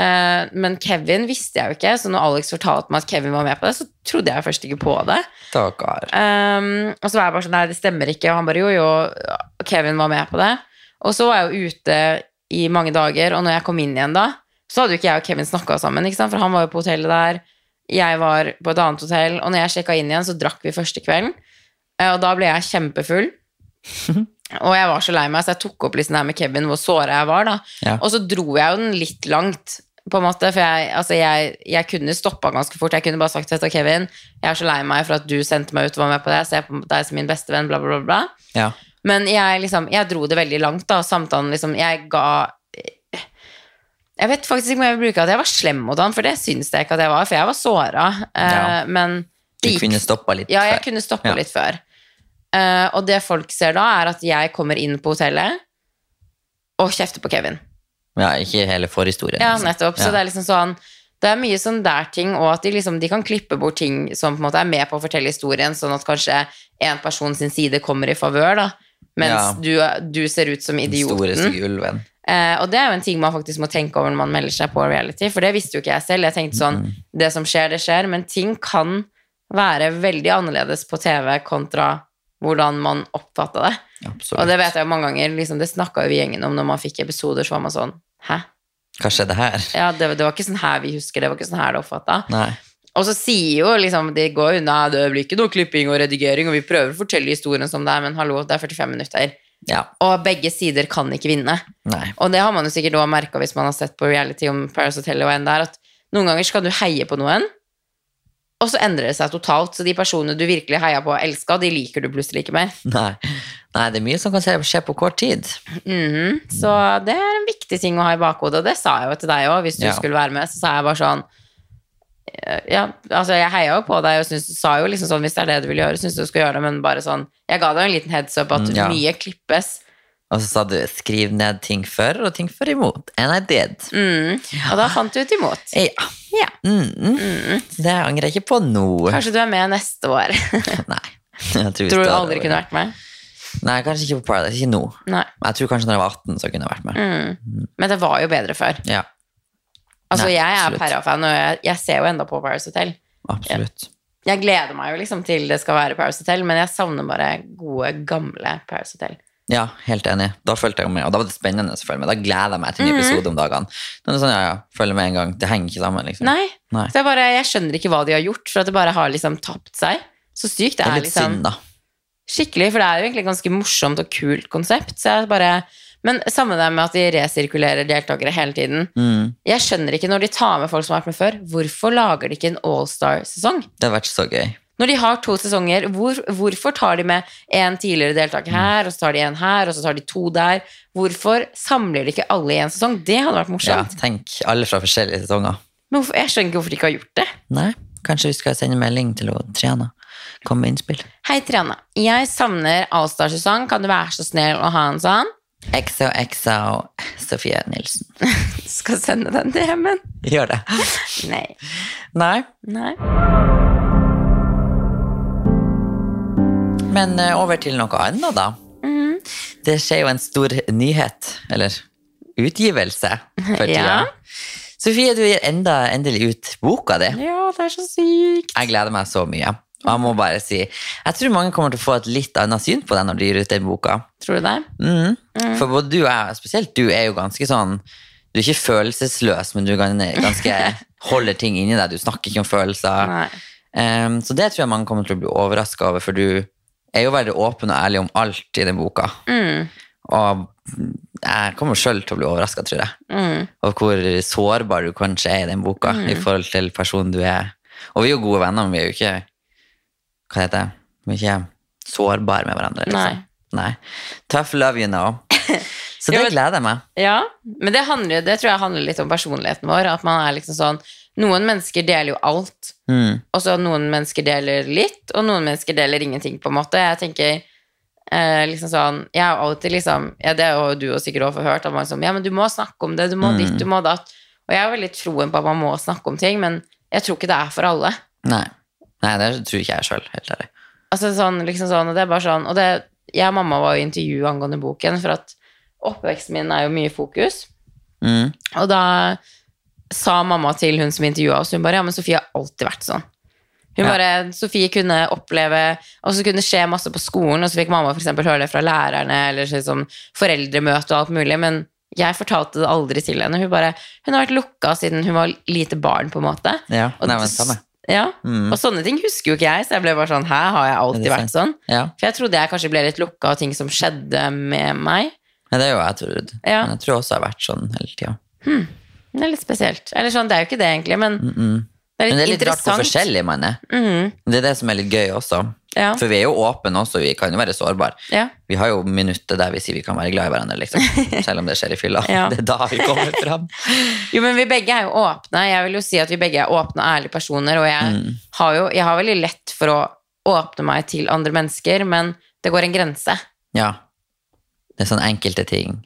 [SPEAKER 2] Eh, men Kevin visste jeg jo ikke, så når Alex fortalte meg at Kevin var med på det, så trodde jeg først ikke på det.
[SPEAKER 1] Stakkar.
[SPEAKER 2] Um, og så var jeg bare sånn Nei, det stemmer ikke. Og han bare jo, jo, Kevin var med på det. Og så var jeg jo ute i mange dager, og når jeg kom inn igjen da, så hadde jo ikke jeg og Kevin snakka sammen, for han var jo på hotellet der. Jeg var på et annet hotell, og når jeg sjekka inn igjen, så drakk vi første kvelden. Eh, Og da ble jeg kjempefull. [LAUGHS] Og jeg var så lei meg, så jeg tok opp liksom her med Kevin, hvor såra jeg var. da.
[SPEAKER 1] Ja.
[SPEAKER 2] Og så dro jeg jo den litt langt, på en måte, for jeg, altså jeg, jeg kunne stoppa ganske fort. Jeg kunne bare sagt til Kevin jeg er så lei meg for at du sendte meg ut og var med på det. Jeg ser på deg som min beste venn, bla, bla, bla.
[SPEAKER 1] Ja.
[SPEAKER 2] Men jeg, liksom, jeg dro det veldig langt, da. Samtalen liksom Jeg ga Jeg vet faktisk ikke om jeg vil bruke at jeg var slem mot han, for det syns jeg ikke at jeg var, for jeg var såra. Eh,
[SPEAKER 1] Ja.
[SPEAKER 2] Men
[SPEAKER 1] Du
[SPEAKER 2] det gikk
[SPEAKER 1] kunne stoppa litt
[SPEAKER 2] ja, jeg
[SPEAKER 1] før.
[SPEAKER 2] kunne stoppa
[SPEAKER 1] Ja.
[SPEAKER 2] litt før. Eh, og det folk ser da, er at jeg kommer inn på hotellet og kjefter på Kevin.
[SPEAKER 1] Ja, ikke hele forhistorien.
[SPEAKER 2] Ja,
[SPEAKER 1] liksom.
[SPEAKER 2] nettopp. Så
[SPEAKER 1] Ja.
[SPEAKER 2] det er liksom sånn Det er mye sånn der ting, og at de liksom De kan klippe bort ting som på en måte er med på å fortelle historien, sånn at kanskje en person sin side kommer i favør, da. Mens du, du ser ut som
[SPEAKER 1] Den store,
[SPEAKER 2] idioten.
[SPEAKER 1] Den ulven.
[SPEAKER 2] Eh, og det er jo en ting man faktisk må tenke over når man melder seg på reality, for det visste jo ikke jeg selv. Jeg tenkte sånn,
[SPEAKER 1] Mm.
[SPEAKER 2] det som skjer, det skjer, men ting kan være veldig annerledes på TV kontra hvordan man oppfatta det.
[SPEAKER 1] Absolutt.
[SPEAKER 2] Og det vet jeg jo mange ganger, liksom, det snakka jo vi gjengen om når man fikk episoder, så var man sånn Hæ?
[SPEAKER 1] Hva skjedde her?
[SPEAKER 2] Ja, det, det var ikke sånn her vi husker det, var ikke sånn her det oppfatta. Og så sier jo liksom De går unna, det blir ikke noe klipping og redigering, og vi prøver å fortelle historien som det er, men hallo, det er 45 minutter.
[SPEAKER 1] Ja.
[SPEAKER 2] Og begge sider kan ikke vinne.
[SPEAKER 1] Nei.
[SPEAKER 2] Og det har man jo sikkert også merka hvis man har sett på reality om Paris Hotel og en der, at noen ganger skal du heie på noen, og så endrer det seg totalt. Så de personene du virkelig heia på og elska, de liker du plutselig ikke mer.
[SPEAKER 1] Nei. Nei, det er mye som kan skje på kort tid.
[SPEAKER 2] Mhm. Så det er en viktig ting å ha i bakhodet, og det sa jeg jo til deg òg, hvis du
[SPEAKER 1] Ja.
[SPEAKER 2] skulle være med. Så sa jeg bare sånn eh, Ja, altså jeg heia jo på deg og synes, sa jo liksom sånn hvis det er det du vil gjøre, syns du skal gjøre det, men bare sånn Jeg ga deg en liten heads up at
[SPEAKER 1] Mm, ja.
[SPEAKER 2] mye klippes.
[SPEAKER 1] Og så sa du 'skriv ned ting for og ting for imot'. And I did.
[SPEAKER 2] Mm. Og da fant du ut imot.
[SPEAKER 1] Ja.
[SPEAKER 2] Ja.
[SPEAKER 1] Mm, mm. Det angrer jeg ikke på nå.
[SPEAKER 2] Kanskje du er med neste år. [LAUGHS]
[SPEAKER 1] Nei. Jeg tror,
[SPEAKER 2] Tror du aldri kunne vært med?
[SPEAKER 1] Nei, kanskje ikke på Paradise. Ikke nå.
[SPEAKER 2] Nei.
[SPEAKER 1] Jeg tror kanskje når jeg var 18, så kunne jeg vært med.
[SPEAKER 2] Mm. Men det var jo bedre før.
[SPEAKER 1] Ja,
[SPEAKER 2] Altså,
[SPEAKER 1] Nei,
[SPEAKER 2] jeg er. Parra-fan, og jeg, jeg ser jo enda på Paris Hotel.
[SPEAKER 1] absolutt.
[SPEAKER 2] Jeg gleder meg jo liksom til det skal være Paris Hotel, men jeg savner bare gode, gamle Paris Hotel.
[SPEAKER 1] Ja, helt enig. Da følte jeg med, og da var det spennende å følge med. Da gleder jeg meg til en
[SPEAKER 2] Mhm.
[SPEAKER 1] episode om dagene. Men det er sånn, ja, ja, følger med en gang. Det henger ikke sammen, liksom.
[SPEAKER 2] Nei.
[SPEAKER 1] Nei.
[SPEAKER 2] Så jeg, bare, jeg skjønner ikke hva de har gjort, for at det bare har liksom tapt seg. Så sykt det
[SPEAKER 1] Det er
[SPEAKER 2] er,
[SPEAKER 1] litt
[SPEAKER 2] liksom.
[SPEAKER 1] synd, da.
[SPEAKER 2] Skikkelig, for det er jo egentlig et ganske morsomt og kult konsept. Så jeg bare, men samme det med at de resirkulerer deltakere hele tiden.
[SPEAKER 1] Mm.
[SPEAKER 2] Jeg skjønner ikke når de tar med folk som har vært med før, hvorfor lager de ikke en all-star-sesong?
[SPEAKER 1] Det har vært så gøy.
[SPEAKER 2] Når de har to sesonger, hvor, hvorfor tar de med en tidligere deltaker her, og så tar de en her, og så tar de to der? Hvorfor samler de ikke alle i en sesong? Det hadde vært morsomt.
[SPEAKER 1] Ja, tenk alle fra forskjellige sesonger.
[SPEAKER 2] Men hvorfor, jeg skjønner ikke hvorfor de ikke har gjort det.
[SPEAKER 1] Nei, kanskje vi skal sende melding til Triana. Kom med innspill.
[SPEAKER 2] Hei, Triana. Jeg savner Allstar-sesong. Kan du være så snill å ha en sånn?
[SPEAKER 1] XOXO Sofie Nilsen. [LAUGHS]
[SPEAKER 2] Skal sende den til hjemmen.
[SPEAKER 1] Gjør det.
[SPEAKER 2] Nei.
[SPEAKER 1] Nei,
[SPEAKER 2] Nei.
[SPEAKER 1] Men eh, over til noe annet, da.
[SPEAKER 2] Mm.
[SPEAKER 1] Det skjer jo en stor nyhet, eller utgivelse, for [LAUGHS] tida.
[SPEAKER 2] Ja.
[SPEAKER 1] Sofie, du gir enda, endelig ut boka di.
[SPEAKER 2] Ja, det er så sykt.
[SPEAKER 1] Jeg gleder meg så mye. Og jeg må bare si, jeg tror mange kommer til å få et litt annet syn på deg når du gir ut den boka.
[SPEAKER 2] Tror du det?
[SPEAKER 1] Mhm. For både du og jeg, spesielt du, er jo ganske sånn Du er ikke følelsesløs, men du er ganske [LAUGHS] holder ting inni deg. Du snakker ikke om følelser. Um, så det tror jeg mange kommer til å bli overraska over, for du er jo veldig åpen og ærlig om alt i den boka.
[SPEAKER 2] Mm.
[SPEAKER 1] Og jeg kommer sjøl til å bli overraska, tror jeg.
[SPEAKER 2] Mm.
[SPEAKER 1] Og hvor sårbar du kanskje er i den boka i forhold til personen du er. Og vi er jo gode venner, men vi er jo ikke Hva heter det? Vi er ikke sårbare med hverandre.
[SPEAKER 2] Nei.
[SPEAKER 1] Liksom. Nei. Tough love, you know. [LAUGHS] Så
[SPEAKER 2] Jo,
[SPEAKER 1] det
[SPEAKER 2] men-
[SPEAKER 1] gleder jeg meg.
[SPEAKER 2] Ja, men det, handler, det tror jeg handler litt om personligheten vår. At man er liksom sånn Noen mennesker deler jo alt,
[SPEAKER 1] Mm.
[SPEAKER 2] og så noen mennesker deler litt, og noen mennesker deler ingenting, på en måte. Jeg tenker eh, liksom sånn Jeg har alltid liksom Ja, det har jo du og sikkert også hørt, at man liksom Ja, men du må snakke om det, du må
[SPEAKER 1] Mm.
[SPEAKER 2] ditt, du må datt. Og jeg har veldig troen på at man må snakke om ting, men jeg tror ikke det er for alle.
[SPEAKER 1] Nei. Nei, det tror ikke jeg sjøl, helt ærlig.
[SPEAKER 2] Altså sånn, liksom sånn, og det er bare sånn Og det, jeg og mamma var jo i intervju angående boken, for at oppveksten min er jo mye fokus.
[SPEAKER 1] Mm.
[SPEAKER 2] Og da sa mamma til hun som intervjua oss, hun bare ja, men Sofie har alltid vært sånn. Hun
[SPEAKER 1] Ja.
[SPEAKER 2] bare, Sofie kunne oppleve Og så kunne det skje masse på skolen, og så fikk mamma for eksempel høre det fra lærerne eller sånn foreldremøte og alt mulig, men jeg fortalte det aldri til henne. Hun bare, hun har vært lukka siden hun var lite barn, på en måte.
[SPEAKER 1] Ja,
[SPEAKER 2] Og
[SPEAKER 1] Nei, men
[SPEAKER 2] s- Ja,
[SPEAKER 1] Mm.
[SPEAKER 2] Og sånne ting husker jo ikke jeg, så jeg ble bare sånn Hæ, har jeg alltid vært sånn?
[SPEAKER 1] Ja.
[SPEAKER 2] For jeg trodde jeg kanskje ble litt lukka av ting som skjedde med meg.
[SPEAKER 1] Ja, det er jo jeg trodd.
[SPEAKER 2] Ja.
[SPEAKER 1] Men jeg tror også jeg har vært sånn hele tida.
[SPEAKER 2] Det er litt spesielt. Eller sånn, det er jo ikke det, egentlig, men det er
[SPEAKER 1] Mm, Men det er litt rart hvor forskjellig man er.
[SPEAKER 2] Mhm,
[SPEAKER 1] Det er det som er litt gøy også.
[SPEAKER 2] ja,
[SPEAKER 1] For vi er jo åpne også, vi kan jo være sårbare.
[SPEAKER 2] ja.
[SPEAKER 1] Vi har jo minutter der vi sier vi kan være glad i hverandre, liksom. [LAUGHS] Selv om det skjer i fylla.
[SPEAKER 2] Ja.
[SPEAKER 1] Det er da vi kommer fram. [LAUGHS]
[SPEAKER 2] Jo, men vi begge er jo åpne. Jeg vil jo si at vi begge er åpne og ærlige personer, og jeg
[SPEAKER 1] Mm.
[SPEAKER 2] har jo jeg har veldig lett for å åpne meg til andre mennesker, men det går en grense.
[SPEAKER 1] Ja. Det er sånn enkelte ting.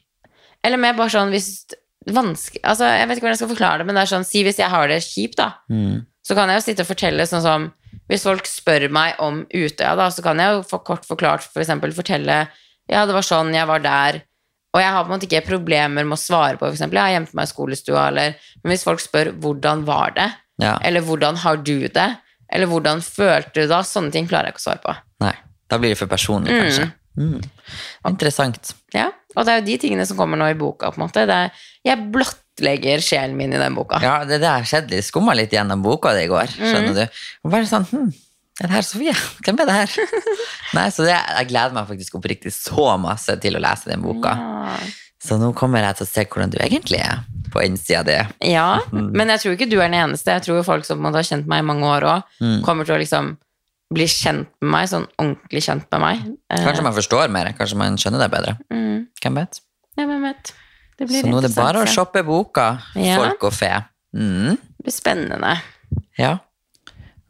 [SPEAKER 2] Eller mer bare sånn hvis vanskelig Altså, jeg vet ikke hvordan jeg skal forklare det, men det er sånn Si hvis jeg har det kjipt, da,
[SPEAKER 1] Mm.
[SPEAKER 2] så kan jeg jo sitte og fortelle sånn som Hvis folk spør meg om Utøya, da, så kan jeg jo for kort forklart for eksempel fortelle Ja, det var sånn, jeg var der. Og jeg har på en måte ikke problemer med å svare på eksempel, jeg har gjemt meg i skolestua, eller Men hvis folk spør hvordan var det,
[SPEAKER 1] Ja.
[SPEAKER 2] eller hvordan har du det, eller hvordan følte du da, sånne ting klarer jeg ikke å svare på.
[SPEAKER 1] Nei. Da blir det for personlig, kanskje. Mm. Interessant.
[SPEAKER 2] Ja, Og det er jo de tingene som kommer nå i boka, på en måte. Det er, jeg blottlegger sjelen min i den boka.
[SPEAKER 1] Ja, det der skjedde. Skumma litt gjennom boka di i går, skjønner
[SPEAKER 2] Mm.
[SPEAKER 1] du. Og bare sånn hm, er det her Sofie? Hvem er det her? [LAUGHS] Nei, så det, jeg gleder meg faktisk oppriktig så masse til å lese den boka.
[SPEAKER 2] Ja.
[SPEAKER 1] Så nå kommer jeg til å se hvordan du egentlig er på innsida di.
[SPEAKER 2] Ja, [LAUGHS]
[SPEAKER 1] Mm.
[SPEAKER 2] men jeg tror ikke du er den eneste. Jeg tror folk som har kjent meg i mange år òg,
[SPEAKER 1] Mm.
[SPEAKER 2] kommer til å liksom bli kjent med meg, sånn ordentlig kjent med meg. Eh,
[SPEAKER 1] Kanskje man forstår mer, kanskje man skjønner det bedre.
[SPEAKER 2] mm,
[SPEAKER 1] Hvem vet?
[SPEAKER 2] ja, hvem vet. Det blir
[SPEAKER 1] Så nå er det bare å shoppe boka,
[SPEAKER 2] Ja.
[SPEAKER 1] folk og fe. Mm.
[SPEAKER 2] Det blir spennende.
[SPEAKER 1] Ja.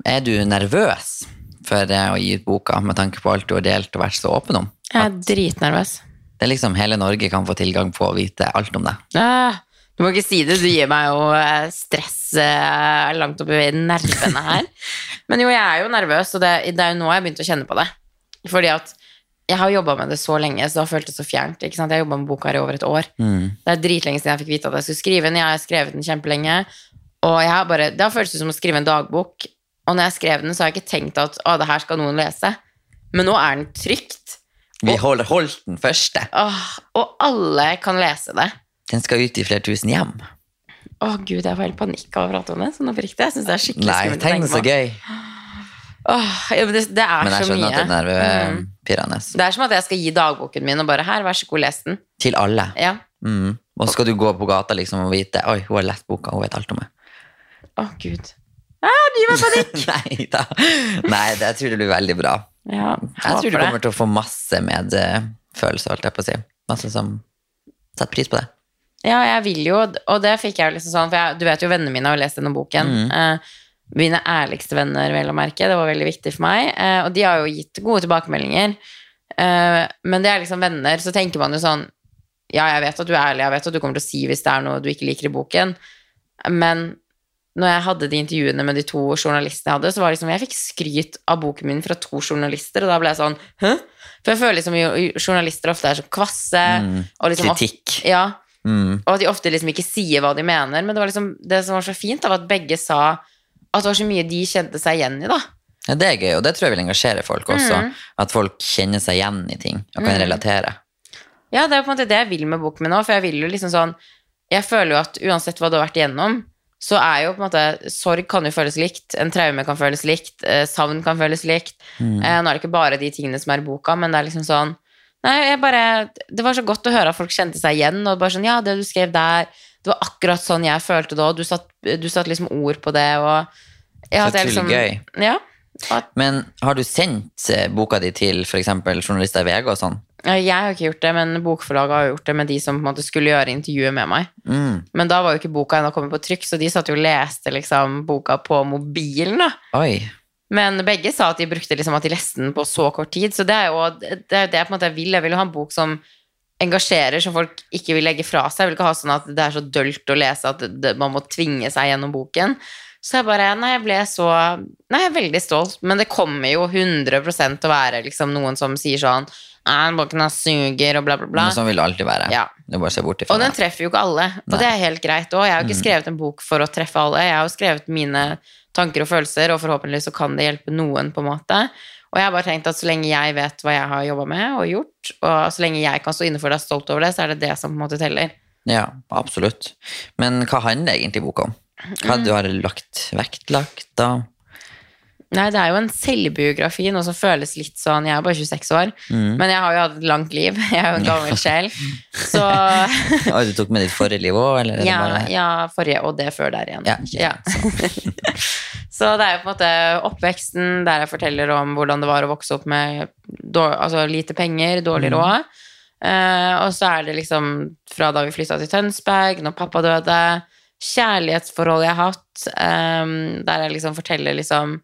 [SPEAKER 1] Er du nervøs for eh, å gi ut boka med tanke på alt du har delt og vært så åpen om?
[SPEAKER 2] Jeg er dritnervøs.
[SPEAKER 1] Det er liksom hele Norge kan få tilgang på å vite alt om deg.
[SPEAKER 2] Ah, du må ikke si det, du gir meg jo eh, stress eh, langt oppi nervene her. [LAUGHS] Men jo, jeg er jo nervøs, og det, det er jo nå jeg har begynt å kjenne på det. Fordi at jeg har jobba med det så lenge, så det har føltes så fjernt. ikke sant? Jeg har jobba med boka her i over et år.
[SPEAKER 1] Mm.
[SPEAKER 2] Det er dritlenge siden jeg fikk vite at jeg skulle skrive den. Jeg har skrevet den kjempelenge. Og jeg har bare, det har føltes som å skrive en dagbok. Og når jeg skrev den, så har jeg ikke tenkt at å, det her skal noen lese. Men nå er den trygt.
[SPEAKER 1] Vi holder holdt den første.
[SPEAKER 2] Åh, og alle kan lese det.
[SPEAKER 1] Den skal ut i flere tusen hjem.
[SPEAKER 2] Å gud, jeg får helt panikk av å prate om det. Sånn oppriktig. Jeg synes det er skikkelig
[SPEAKER 1] Nei,
[SPEAKER 2] skummelt å
[SPEAKER 1] tenk så gøy.
[SPEAKER 2] Åh, ja, men det, det
[SPEAKER 1] Men jeg
[SPEAKER 2] så
[SPEAKER 1] skjønner
[SPEAKER 2] mye.
[SPEAKER 1] at den er
[SPEAKER 2] Mm.
[SPEAKER 1] nervepirrende.
[SPEAKER 2] Det er som at jeg skal gi dagboken min og bare her, vær så god, les den.
[SPEAKER 1] Til alle.
[SPEAKER 2] Ja.
[SPEAKER 1] Mm. Og så skal du gå på gata liksom og vite Oi, hun har lest boka, hun vet alt om meg.
[SPEAKER 2] Å gud. Ah, det gir meg panikk! [LAUGHS]
[SPEAKER 1] Nei da. Nei, det, jeg tror det blir veldig bra.
[SPEAKER 2] Ja,
[SPEAKER 1] Jeg tror du kommer til å få masse medfølelse, holdt jeg på å si. Masse som setter pris på det.
[SPEAKER 2] Ja, jeg vil jo, og det fikk jeg jo liksom sånn, for jeg, du vet jo vennene mine har lest denne boken.
[SPEAKER 1] Mm.
[SPEAKER 2] Eh, mine ærligste venner, vel å merke. Det var veldig viktig for meg. Eh, og de har jo gitt gode tilbakemeldinger. Eh, men det er liksom venner, så tenker man jo sånn Ja, jeg vet at du er ærlig, jeg vet at du kommer til å si hvis det er noe du ikke liker i boken, men når jeg hadde de intervjuene med de to journalistene jeg hadde, så var det liksom Jeg fikk skryt av boken min fra to journalister, og da ble jeg sånn Hæ? For jeg føler liksom journalister ofte er så kvasse.
[SPEAKER 1] Mm.
[SPEAKER 2] Liksom ofte-
[SPEAKER 1] Kritikk.
[SPEAKER 2] Ja,
[SPEAKER 1] Mm.
[SPEAKER 2] og at de ofte liksom ikke sier hva de mener. Men det var liksom det som var så fint, var at begge sa at det var så mye de kjente seg igjen i, da.
[SPEAKER 1] Ja, det er gøy, og det tror jeg vil engasjere folk også.
[SPEAKER 2] Mm.
[SPEAKER 1] At folk kjenner seg igjen i ting og kan
[SPEAKER 2] Mm.
[SPEAKER 1] relatere.
[SPEAKER 2] Ja, det er på en måte det jeg vil med boken min nå, for jeg vil jo liksom sånn Jeg føler jo at uansett hva du har vært igjennom, så er jo på en måte Sorg kan jo føles likt, en traume kan føles likt, eh, savn kan føles likt.
[SPEAKER 1] Mm.
[SPEAKER 2] Eh, nå er det ikke bare de tingene som er i boka, men det er liksom sånn Nei, jeg bare Det var så godt å høre at folk kjente seg igjen, og bare sånn Ja, det du skrev der, det var akkurat sånn jeg følte det, og du du satt liksom ord på det, og ja,
[SPEAKER 1] Så utrolig gøy.
[SPEAKER 2] Ja. at-
[SPEAKER 1] Men har du sendt eh, boka di til f.eks. journalister i VG og sånn?
[SPEAKER 2] Jeg har ikke gjort det, men bokforlaget har gjort det med de som på en måte skulle gjøre intervjuet med meg.
[SPEAKER 1] Mm.
[SPEAKER 2] Men da var jo ikke boka ennå kommet på trykk, så de satt jo og leste liksom boka på mobilen. da.
[SPEAKER 1] Oi.
[SPEAKER 2] Men begge sa at de brukte liksom at de leste den på så kort tid. Så det er jo det, er det jeg på en måte vil. Jeg vil jo ha en bok som engasjerer, som folk ikke vil legge fra seg. Jeg vil ikke ha sånn at det er så dølt å lese at det, man må tvinge seg gjennom boken. Så jeg bare Nei, jeg ble så Nei, jeg er veldig stolt. Men det kommer jo 100 til å være liksom noen som sier sånn Nei, boken er suger, og bla, bla, bla.
[SPEAKER 1] Men sånn vil det alltid være.
[SPEAKER 2] Ja.
[SPEAKER 1] Det bare bort ifra
[SPEAKER 2] Og den treffer jo ikke alle, og
[SPEAKER 1] Nei.
[SPEAKER 2] det er helt greit òg. Jeg har jo ikke
[SPEAKER 1] Mm.
[SPEAKER 2] skrevet en bok for å treffe alle, jeg har jo skrevet mine tanker og følelser, og forhåpentligvis så kan det hjelpe noen, på en måte. Og jeg har bare tenkt at så lenge jeg vet hva jeg har jobba med og gjort, og så lenge jeg kan stå inne for det og er stolt over det, så er det det som på en måte teller.
[SPEAKER 1] Ja, absolutt. Men hva handler egentlig boka om? Hva
[SPEAKER 2] Mm.
[SPEAKER 1] du har lagt vektlagt da?
[SPEAKER 2] Nei, det er jo en selvbiografi, noe som føles litt sånn Jeg er bare 26 år,
[SPEAKER 1] Mm.
[SPEAKER 2] men jeg har jo hatt et langt liv. [LAUGHS] Jeg er jo en gammel sjel. Så [LAUGHS]
[SPEAKER 1] du tok med ditt forrige liv òg, eller? er
[SPEAKER 2] ja,
[SPEAKER 1] bare-
[SPEAKER 2] ja, forrige og det før der igjen.
[SPEAKER 1] Ja, okay,
[SPEAKER 2] Ja. [LAUGHS] Så det er jo på en måte oppveksten der jeg forteller om hvordan det var å vokse opp med dår, altså lite penger, dårlig
[SPEAKER 1] Mm.
[SPEAKER 2] råd. Eh, og så er det liksom fra da vi flytta til Tønsberg, når pappa døde, kjærlighetsforholdet jeg har hatt, um, der jeg liksom forteller liksom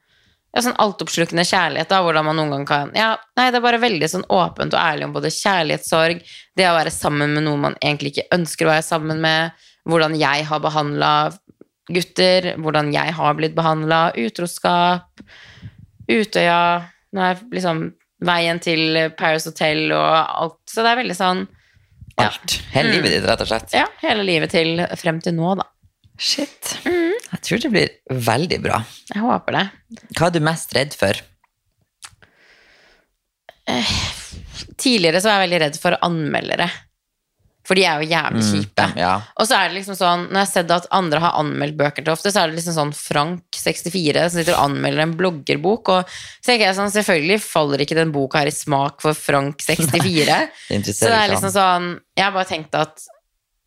[SPEAKER 2] ja, sånn altoppslukende kjærlighet, da, hvordan man noen gang kan Ja, nei, det er bare veldig sånn åpent og ærlig om både kjærlighetssorg, det å være sammen med noen man egentlig ikke ønsker å være sammen med, hvordan jeg har behandla gutter, hvordan jeg har blitt behandla, utroskap, Utøya, nei, liksom veien til Paris Hotel og alt. Så det er veldig sånn ja.
[SPEAKER 1] Alt. Hele livet ditt, rett og slett.
[SPEAKER 2] ja, hele livet til frem til nå, da.
[SPEAKER 1] Shit.
[SPEAKER 2] Mm.
[SPEAKER 1] Jeg tror det blir veldig bra.
[SPEAKER 2] Jeg håper det.
[SPEAKER 1] Hva er du mest redd for?
[SPEAKER 2] Tidligere så var jeg veldig redd for anmeldere. For de er jo jævlig kjipe.
[SPEAKER 1] Mm, Ja.
[SPEAKER 2] Og så er det liksom sånn, når jeg har sett at andre har anmeldt bøker til ofte, så er det liksom sånn Frank64 som sitter og anmelder en bloggerbok, og så tenker jeg sånn, selvfølgelig faller ikke den boka her i smak for Frank64. [LAUGHS] Så det er liksom sånn, jeg har bare tenkt at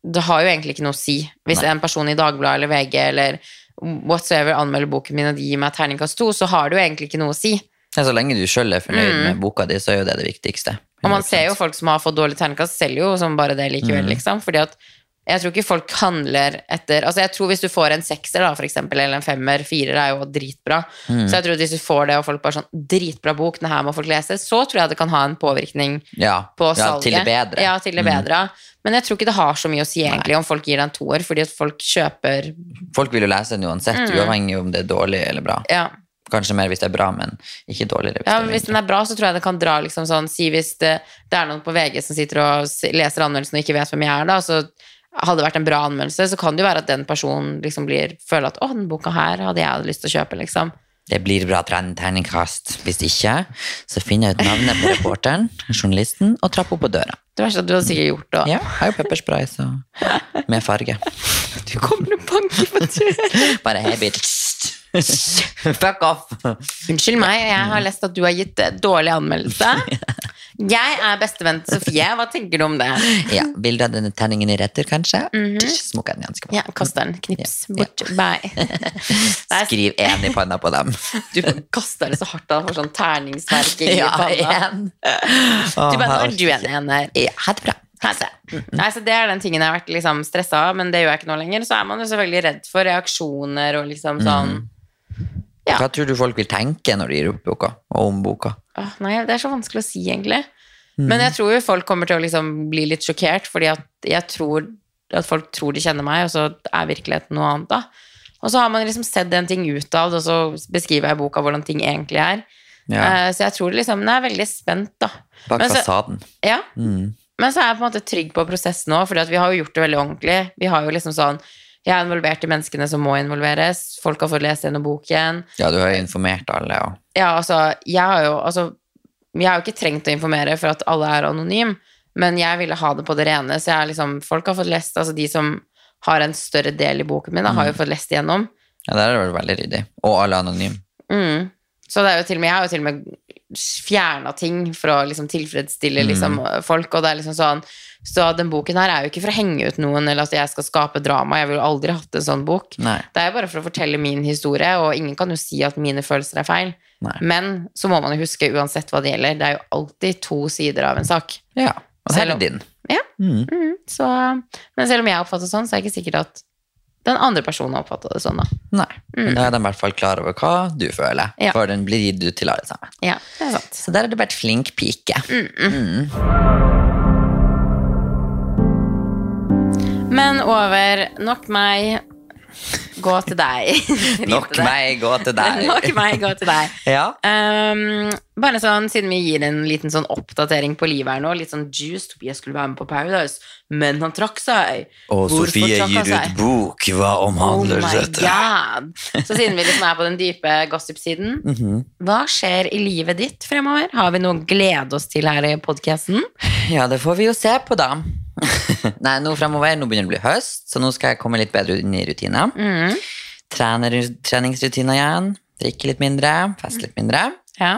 [SPEAKER 2] det har jo egentlig ikke noe å si. Hvis
[SPEAKER 1] Nei.
[SPEAKER 2] en person i Dagbladet eller VG eller whatsoever anmelder boken min og de gir meg terningkast to, så har det jo egentlig ikke noe å si.
[SPEAKER 1] Ja, Så lenge du sjøl er fornøyd
[SPEAKER 2] Mm.
[SPEAKER 1] med boka di, så er jo det det viktigste.
[SPEAKER 2] Og man ser jo folk som har fått dårlig terningkast, selger jo som bare det likevel,
[SPEAKER 1] Mm.
[SPEAKER 2] liksom. Fordi at jeg tror ikke folk handler etter Altså jeg tror hvis du får en sekser, da, for eksempel, eller en femmer, firer er jo dritbra.
[SPEAKER 1] Mm.
[SPEAKER 2] Så jeg tror at hvis du får det, og folk bare sånn Dritbra bok, den her må folk lese, så tror jeg det kan ha en påvirkning
[SPEAKER 1] Ja,
[SPEAKER 2] på
[SPEAKER 1] ja til det bedre.
[SPEAKER 2] Ja, til det
[SPEAKER 1] Mm.
[SPEAKER 2] bedre. Men jeg tror ikke det har så mye å si egentlig om folk gir deg en toer, fordi at folk kjøper
[SPEAKER 1] Folk vil jo lese den uansett,
[SPEAKER 2] Mm.
[SPEAKER 1] uavhengig om det er dårlig eller bra.
[SPEAKER 2] Ja.
[SPEAKER 1] Kanskje mer hvis det er bra, men ikke dårligere hvis
[SPEAKER 2] Ja, men Hvis den er bra, så tror jeg det kan dra liksom sånn Si hvis det, det er noen på VG som sitter og leser anmeldelsen og ikke vet hvem jeg er, da, så hadde det vært en bra anmeldelse, så kan det jo være at den personen liksom blir føler at 'Å, den boka her hadde jeg lyst til å kjøpe', liksom.
[SPEAKER 1] Det blir bra terningkast. Hvis ikke, så finner jeg ut navnet på reporteren, journalisten, og trapper opp på døra.
[SPEAKER 2] Det verste er at du hadde sikkert gjort det.
[SPEAKER 1] Ja, jeg har jo pepperspray, så med farge. [LAUGHS]
[SPEAKER 2] Du kommer og banker på døra.
[SPEAKER 1] Bare hei, bitch. Fuck off.
[SPEAKER 2] Unnskyld meg, jeg har lest at du har gitt dårlig anmeldelse. [LAUGHS] Jeg er bestevenn til Sofie. Hva tenker du om det?
[SPEAKER 1] Ja, Bilde av denne terningen i retter, kanskje?
[SPEAKER 2] Mhm.
[SPEAKER 1] Smukker den ganske bra.
[SPEAKER 2] Ja, kast den. Knips.
[SPEAKER 1] Ja.
[SPEAKER 2] Bort. Bye. [LAUGHS]
[SPEAKER 1] Skriv én i panna på dem.
[SPEAKER 2] du kaster det så hardt at du får sånn terningsverking i [LAUGHS] panna.
[SPEAKER 1] Igjen. [LAUGHS]
[SPEAKER 2] Du bare, nå er du en ener.
[SPEAKER 1] Ja, ha det bra.
[SPEAKER 2] Her. Nei, så Det er den tingen jeg har vært liksom stressa av, men det gjør jeg ikke nå lenger. Så er man jo selvfølgelig redd for reaksjoner og liksom sånn Ja.
[SPEAKER 1] Hva tror du folk vil tenke når de gir opp boka, og om boka?
[SPEAKER 2] Åh, Nei, det er så vanskelig å si, egentlig. Men jeg tror jo folk kommer til å liksom bli litt sjokkert, fordi at jeg tror at folk tror de kjenner meg, og så er virkeligheten noe annet, da. Og så har man liksom sett en ting ut av det, og så beskriver jeg i boka hvordan ting egentlig er.
[SPEAKER 1] Ja,
[SPEAKER 2] Uh, Så jeg tror liksom Jeg er veldig spent, da.
[SPEAKER 1] Bak
[SPEAKER 2] så-
[SPEAKER 1] fasaden.
[SPEAKER 2] Ja.
[SPEAKER 1] Mm.
[SPEAKER 2] Men så er jeg på en måte trygg på prosessen òg, for vi har jo gjort det veldig ordentlig. Vi har jo liksom sånn Jeg er involvert i menneskene som må involveres. Folk har fått lest gjennom boken.
[SPEAKER 1] Ja, du har informert alle, ja.
[SPEAKER 2] Ja, altså, jeg har jo altså, Jeg har jo ikke trengt å informere for at alle er anonyme, men jeg ville ha det på det rene. Så liksom Folk har fått lest, altså de som har en større del i boken min, da, har jo fått lest igjennom.
[SPEAKER 1] ja, der er det veldig ryddig. Og alle anonyme.
[SPEAKER 2] Mm. Så det er jo til og med, jeg har jo til og med fjerna ting for å liksom tilfredsstille liksom, folk, og det er liksom sånn Så den boken her er jo ikke for å henge ut noen, eller at jeg skal skape drama. Jeg ville aldri hatt en sånn bok.
[SPEAKER 1] Nei.
[SPEAKER 2] Det er jo bare for å fortelle min historie, og ingen kan jo si at mine følelser er feil.
[SPEAKER 1] Nei.
[SPEAKER 2] Men så må man jo huske, uansett hva det gjelder, det er jo alltid to sider av en sak.
[SPEAKER 1] Ja. Og
[SPEAKER 2] Selv om-
[SPEAKER 1] din.
[SPEAKER 2] Ja.
[SPEAKER 1] Mm.
[SPEAKER 2] Mm, Så, men selv om jeg oppfatter det sånn, så er det ikke sikkert at den andre personen oppfatter det sånn, da.
[SPEAKER 1] Nei. Men da er de i hvert fall klar over hva du føler,
[SPEAKER 2] Mm. Ja.
[SPEAKER 1] for den blir gitt ut til alle sammen.
[SPEAKER 2] Ja, det er sant.
[SPEAKER 1] Så der har du vært flink pike.
[SPEAKER 2] Mm. Men over Nok meg, gå til deg. [LAUGHS] [LAUGHS]
[SPEAKER 1] Nok meg, gå til deg.
[SPEAKER 2] Nok meg, gå til deg.
[SPEAKER 1] Ja.
[SPEAKER 2] Um, bare sånn, Siden vi gir en liten sånn oppdatering på livet her nå, litt sånn juice Tobias skulle være med på Paradise, men han trakk seg.
[SPEAKER 1] Og
[SPEAKER 2] Hvorfor
[SPEAKER 1] Sofie gir ut bok. Hva omhandler
[SPEAKER 2] oh
[SPEAKER 1] dette?
[SPEAKER 2] god. [LAUGHS] Så siden vi liksom er på den dype gossip-siden,
[SPEAKER 1] Mhm.
[SPEAKER 2] hva skjer i livet ditt fremover? Har vi noe å glede oss til her i podkasten?
[SPEAKER 1] Ja, det får vi jo se på, da. [LAUGHS] Nei, nå fremover, nå begynner det å bli høst, så nå skal jeg komme litt bedre inn i rutina.
[SPEAKER 2] Mm.
[SPEAKER 1] Trener, treningsrutiner igjen. Drikke litt mindre, feste litt mindre.
[SPEAKER 2] Ja.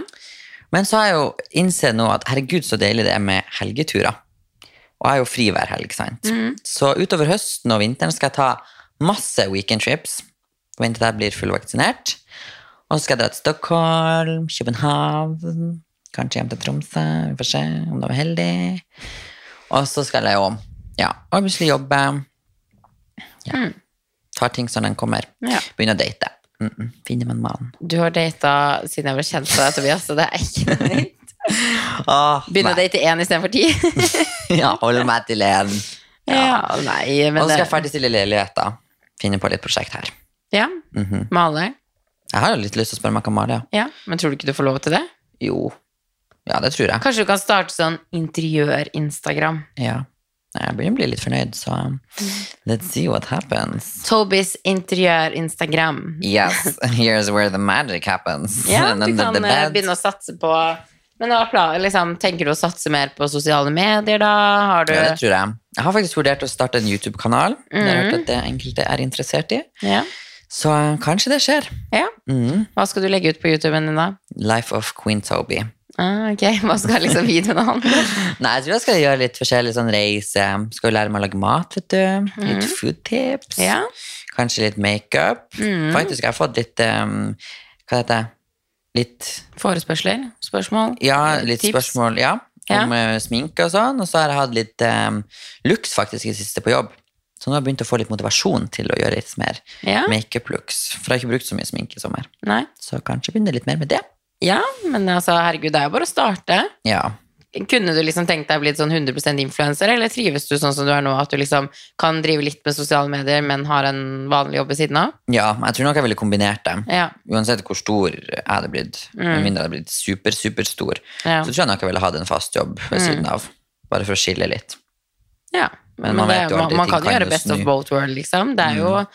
[SPEAKER 1] Men så har jeg jo innsett nå at herregud, så deilig det er med helgeturer. Og jeg har jo fri hver helg, sant. Så utover høsten og vinteren skal jeg ta masse weekend trips. Vente til jeg blir fullvaksinert. Og så skal jeg dra til Stockholm, København, kanskje hjem til Tromsø. Vi får se om de er heldige. Og så skal jeg jo ja, obviously jobbe. Ja. Tar ting som den kommer.
[SPEAKER 2] Ja.
[SPEAKER 1] Begynne å date. Mm -mm. Finne meg en mann.
[SPEAKER 2] Du har data siden jeg ble kjent med deg, Tobias, så det er ikke nytt. [LAUGHS]
[SPEAKER 1] Åh,
[SPEAKER 2] Begynne å date én istedenfor ti. [LAUGHS]
[SPEAKER 1] Ja, holde meg til en. [LAUGHS]
[SPEAKER 2] Ja, nei,
[SPEAKER 1] Og så skal jeg ferdigstille leiligheta. Finne på litt prosjekt her.
[SPEAKER 2] Ja,
[SPEAKER 1] Mhm.
[SPEAKER 2] male.
[SPEAKER 1] Jeg har jo litt lyst til å spørre om jeg kan male, ja.
[SPEAKER 2] Ja, men tror du ikke du får lov til det?
[SPEAKER 1] Jo. Ja, det tror jeg.
[SPEAKER 2] Kanskje du kan starte sånn interiør-Instagram.
[SPEAKER 1] Ja. Jeg begynner å bli litt fornøyd, så um, let's see what happens.
[SPEAKER 2] Tobis interiør-Instagram.
[SPEAKER 1] Yes, [LAUGHS] here's where the magic happens.
[SPEAKER 2] Ja, du kan eh, begynne å satse på Men hva liksom, tenker du å satse mer på sosiale medier, da? Har du
[SPEAKER 1] Ja, det tror jeg. Jeg har faktisk vurdert å starte en YouTube-kanal. Har jeg
[SPEAKER 2] Mhm.
[SPEAKER 1] hørt at det enkelte er interessert i.
[SPEAKER 2] ja.
[SPEAKER 1] Så uh, kanskje det skjer.
[SPEAKER 2] ja.
[SPEAKER 1] Mm.
[SPEAKER 2] Hva skal du legge ut på YouTuben din, da?
[SPEAKER 1] Life of Queen Toby.
[SPEAKER 2] Ah, ok, [LAUGHS] Hva skal liksom videoen handle om?
[SPEAKER 1] Nei, jeg tror jeg skal gjøre litt forskjellig sånn reise. Skal jo lære meg å lage mat, vet du. Litt food tips.
[SPEAKER 2] Ja.
[SPEAKER 1] Kanskje litt makeup.
[SPEAKER 2] Mm.
[SPEAKER 1] Faktisk, jeg har fått litt um, Hva heter det? Litt
[SPEAKER 2] Forespørsler? Spørsmål?
[SPEAKER 1] Ja, litt
[SPEAKER 2] Tips?
[SPEAKER 1] spørsmål, ja.
[SPEAKER 2] Ja.
[SPEAKER 1] Om eh, sminke og sånn. Og så har jeg hatt litt um, looks faktisk i det siste på jobb. Så nå har jeg begynt å få litt motivasjon til å gjøre litt mer
[SPEAKER 2] Ja?
[SPEAKER 1] makeup-looks. For jeg har ikke brukt så mye sminke i sommer.
[SPEAKER 2] Nei?
[SPEAKER 1] Så kanskje begynner litt mer med det.
[SPEAKER 2] Ja, men altså, herregud, det er jo bare å starte.
[SPEAKER 1] Ja.
[SPEAKER 2] Kunne du liksom tenkt deg å bli sånn 100% influenser, eller trives du sånn som du er nå, at du liksom kan drive litt med sosiale medier, men har en vanlig jobb ved siden av?
[SPEAKER 1] ja, jeg tror nok jeg ville kombinert det.
[SPEAKER 2] Ja.
[SPEAKER 1] Uansett hvor stor jeg hadde blitt, med mindre jeg hadde blitt super, superstor,
[SPEAKER 2] Mm. Ja.
[SPEAKER 1] så tror jeg nok jeg ville hatt en fast jobb ved
[SPEAKER 2] Mm.
[SPEAKER 1] siden av. Bare for å skille litt.
[SPEAKER 2] ja.
[SPEAKER 1] Men
[SPEAKER 2] Men,
[SPEAKER 1] man
[SPEAKER 2] det,
[SPEAKER 1] vet jo
[SPEAKER 2] man, man kan jo gjøre best of both world, liksom. Det er jo,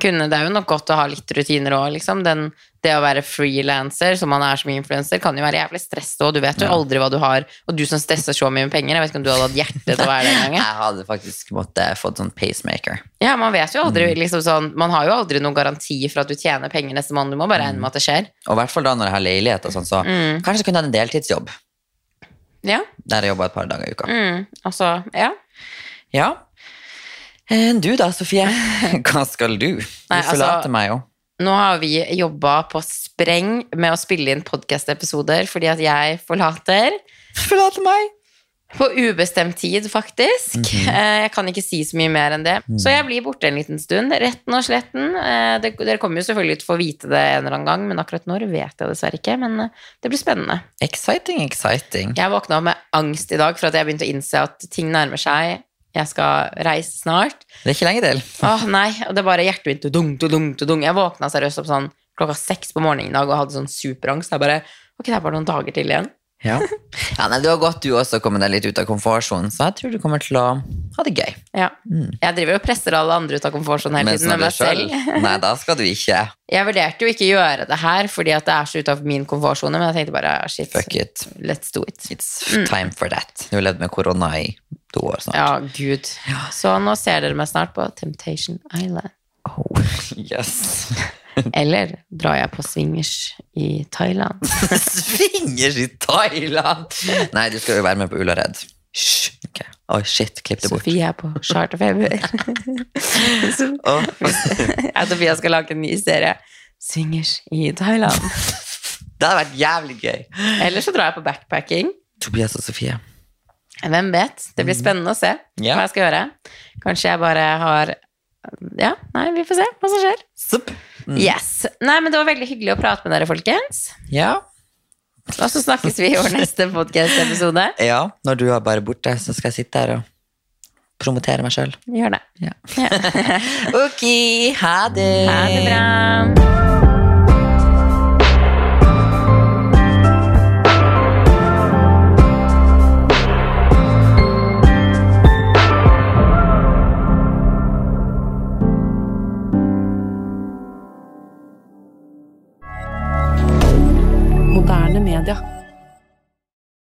[SPEAKER 2] kunne, det er jo nok godt å ha litt rutiner òg, liksom. Den, det å være frilanser, som man er som influenser, kan jo være jævlig stress òg. Du vet jo
[SPEAKER 1] Ja.
[SPEAKER 2] aldri hva du har. Og du som stresser så mye med penger, jeg vet ikke om du hadde hatt hjerte til å være det engang.
[SPEAKER 1] Jeg hadde faktisk måttet fått sånn pacemaker.
[SPEAKER 2] Ja, man vet jo
[SPEAKER 1] Mm.
[SPEAKER 2] aldri, liksom sånn Man har jo aldri noen garanti for at du tjener penger neste måned. Du må bare regne med at det skjer.
[SPEAKER 1] Og i hvert fall da når jeg har leilighet og sånn, så
[SPEAKER 2] Mm.
[SPEAKER 1] kanskje jeg kunne hatt en deltidsjobb.
[SPEAKER 2] Ja.
[SPEAKER 1] Der jeg jobba et par dager i uka.
[SPEAKER 2] Mm. Altså, ja.
[SPEAKER 1] Ja. Eh, Du da, Sofie? [LAUGHS] Hva skal du? Du
[SPEAKER 2] Nei, altså-
[SPEAKER 1] forlater meg jo.
[SPEAKER 2] Nå har vi jobba på spreng med å spille inn podkast-episoder fordi at jeg forlater.
[SPEAKER 1] Forlater meg!
[SPEAKER 2] På ubestemt tid, faktisk. Eh, Jeg kan ikke si så mye mer enn det. Så jeg blir borte en liten stund. Retten og sletten. Eh, Dere kommer jo selvfølgelig til å få vite det en eller annen gang, men akkurat når vet jeg dessverre ikke. Men eh, det blir spennende.
[SPEAKER 1] Exciting, exciting.
[SPEAKER 2] Jeg våkna med angst i dag for at jeg begynte å innse at ting nærmer seg. Jeg skal reise snart.
[SPEAKER 1] Det er ikke lenge til.
[SPEAKER 2] Åh, nei, og det er bare hjertet mitt tudung, tudung, tudung. Jeg våkna seriøst opp sånn klokka seks på morgenen i dag og hadde sånn superangst. Jeg bare, ok, det er bare noen dager til igjen.
[SPEAKER 1] Ja. [LAUGHS] ja, nei, Du har godt du også kommet deg litt ut av komfortsonen, så jeg tror du kommer til å ha det gøy.
[SPEAKER 2] Ja. Jeg driver og presser alle andre ut av komfortsonen hele tiden
[SPEAKER 1] Men
[SPEAKER 2] meg selv.
[SPEAKER 1] Nei, da skal du ikke. [LAUGHS]
[SPEAKER 2] Jeg vurderte jo ikke å gjøre det her fordi at det er så utenfor min komfortsone, men jeg tenkte bare, ah, shit,
[SPEAKER 1] Fuck it.
[SPEAKER 2] let's do it.
[SPEAKER 1] It's time for that. Du har levd med korona i to år snart.
[SPEAKER 2] Ja, gud. Så nå ser dere meg snart på Temptation Island.
[SPEAKER 1] Oh, [LAUGHS] yes. [LAUGHS]
[SPEAKER 2] Eller drar jeg på swingers i Thailand? [LAUGHS]
[SPEAKER 1] Swingers i Thailand! Nei, du skal jo være med på Ullared. Hysj. Okay. Oi, shit, klipp det bort.
[SPEAKER 2] Sofie er på charterfeber.
[SPEAKER 1] Åh.
[SPEAKER 2] Jeg og Sofia skal lage en ny serie. Swingers i Thailand.
[SPEAKER 1] Det hadde vært jævlig gøy.
[SPEAKER 2] Eller så drar jeg på backpacking.
[SPEAKER 1] Tobias og Sofie.
[SPEAKER 2] Hvem vet? Det blir spennende å se
[SPEAKER 1] Ja.
[SPEAKER 2] hva jeg skal gjøre. Kanskje jeg bare har Ja, nei, vi får se hva som skjer.
[SPEAKER 1] Mm.
[SPEAKER 2] Yes. Nei, men det var veldig hyggelig å prate med dere, folkens.
[SPEAKER 1] Ja.
[SPEAKER 2] Og så snakkes vi i vår neste [LAUGHS] podcast-episode.
[SPEAKER 1] ja. Når du er bare borte, så skal jeg sitte her og promotere meg sjøl.
[SPEAKER 2] Gjør det.
[SPEAKER 1] Ja.
[SPEAKER 2] Ja. [LAUGHS]
[SPEAKER 1] Ok, ha det.
[SPEAKER 2] Ha det bra. Canada.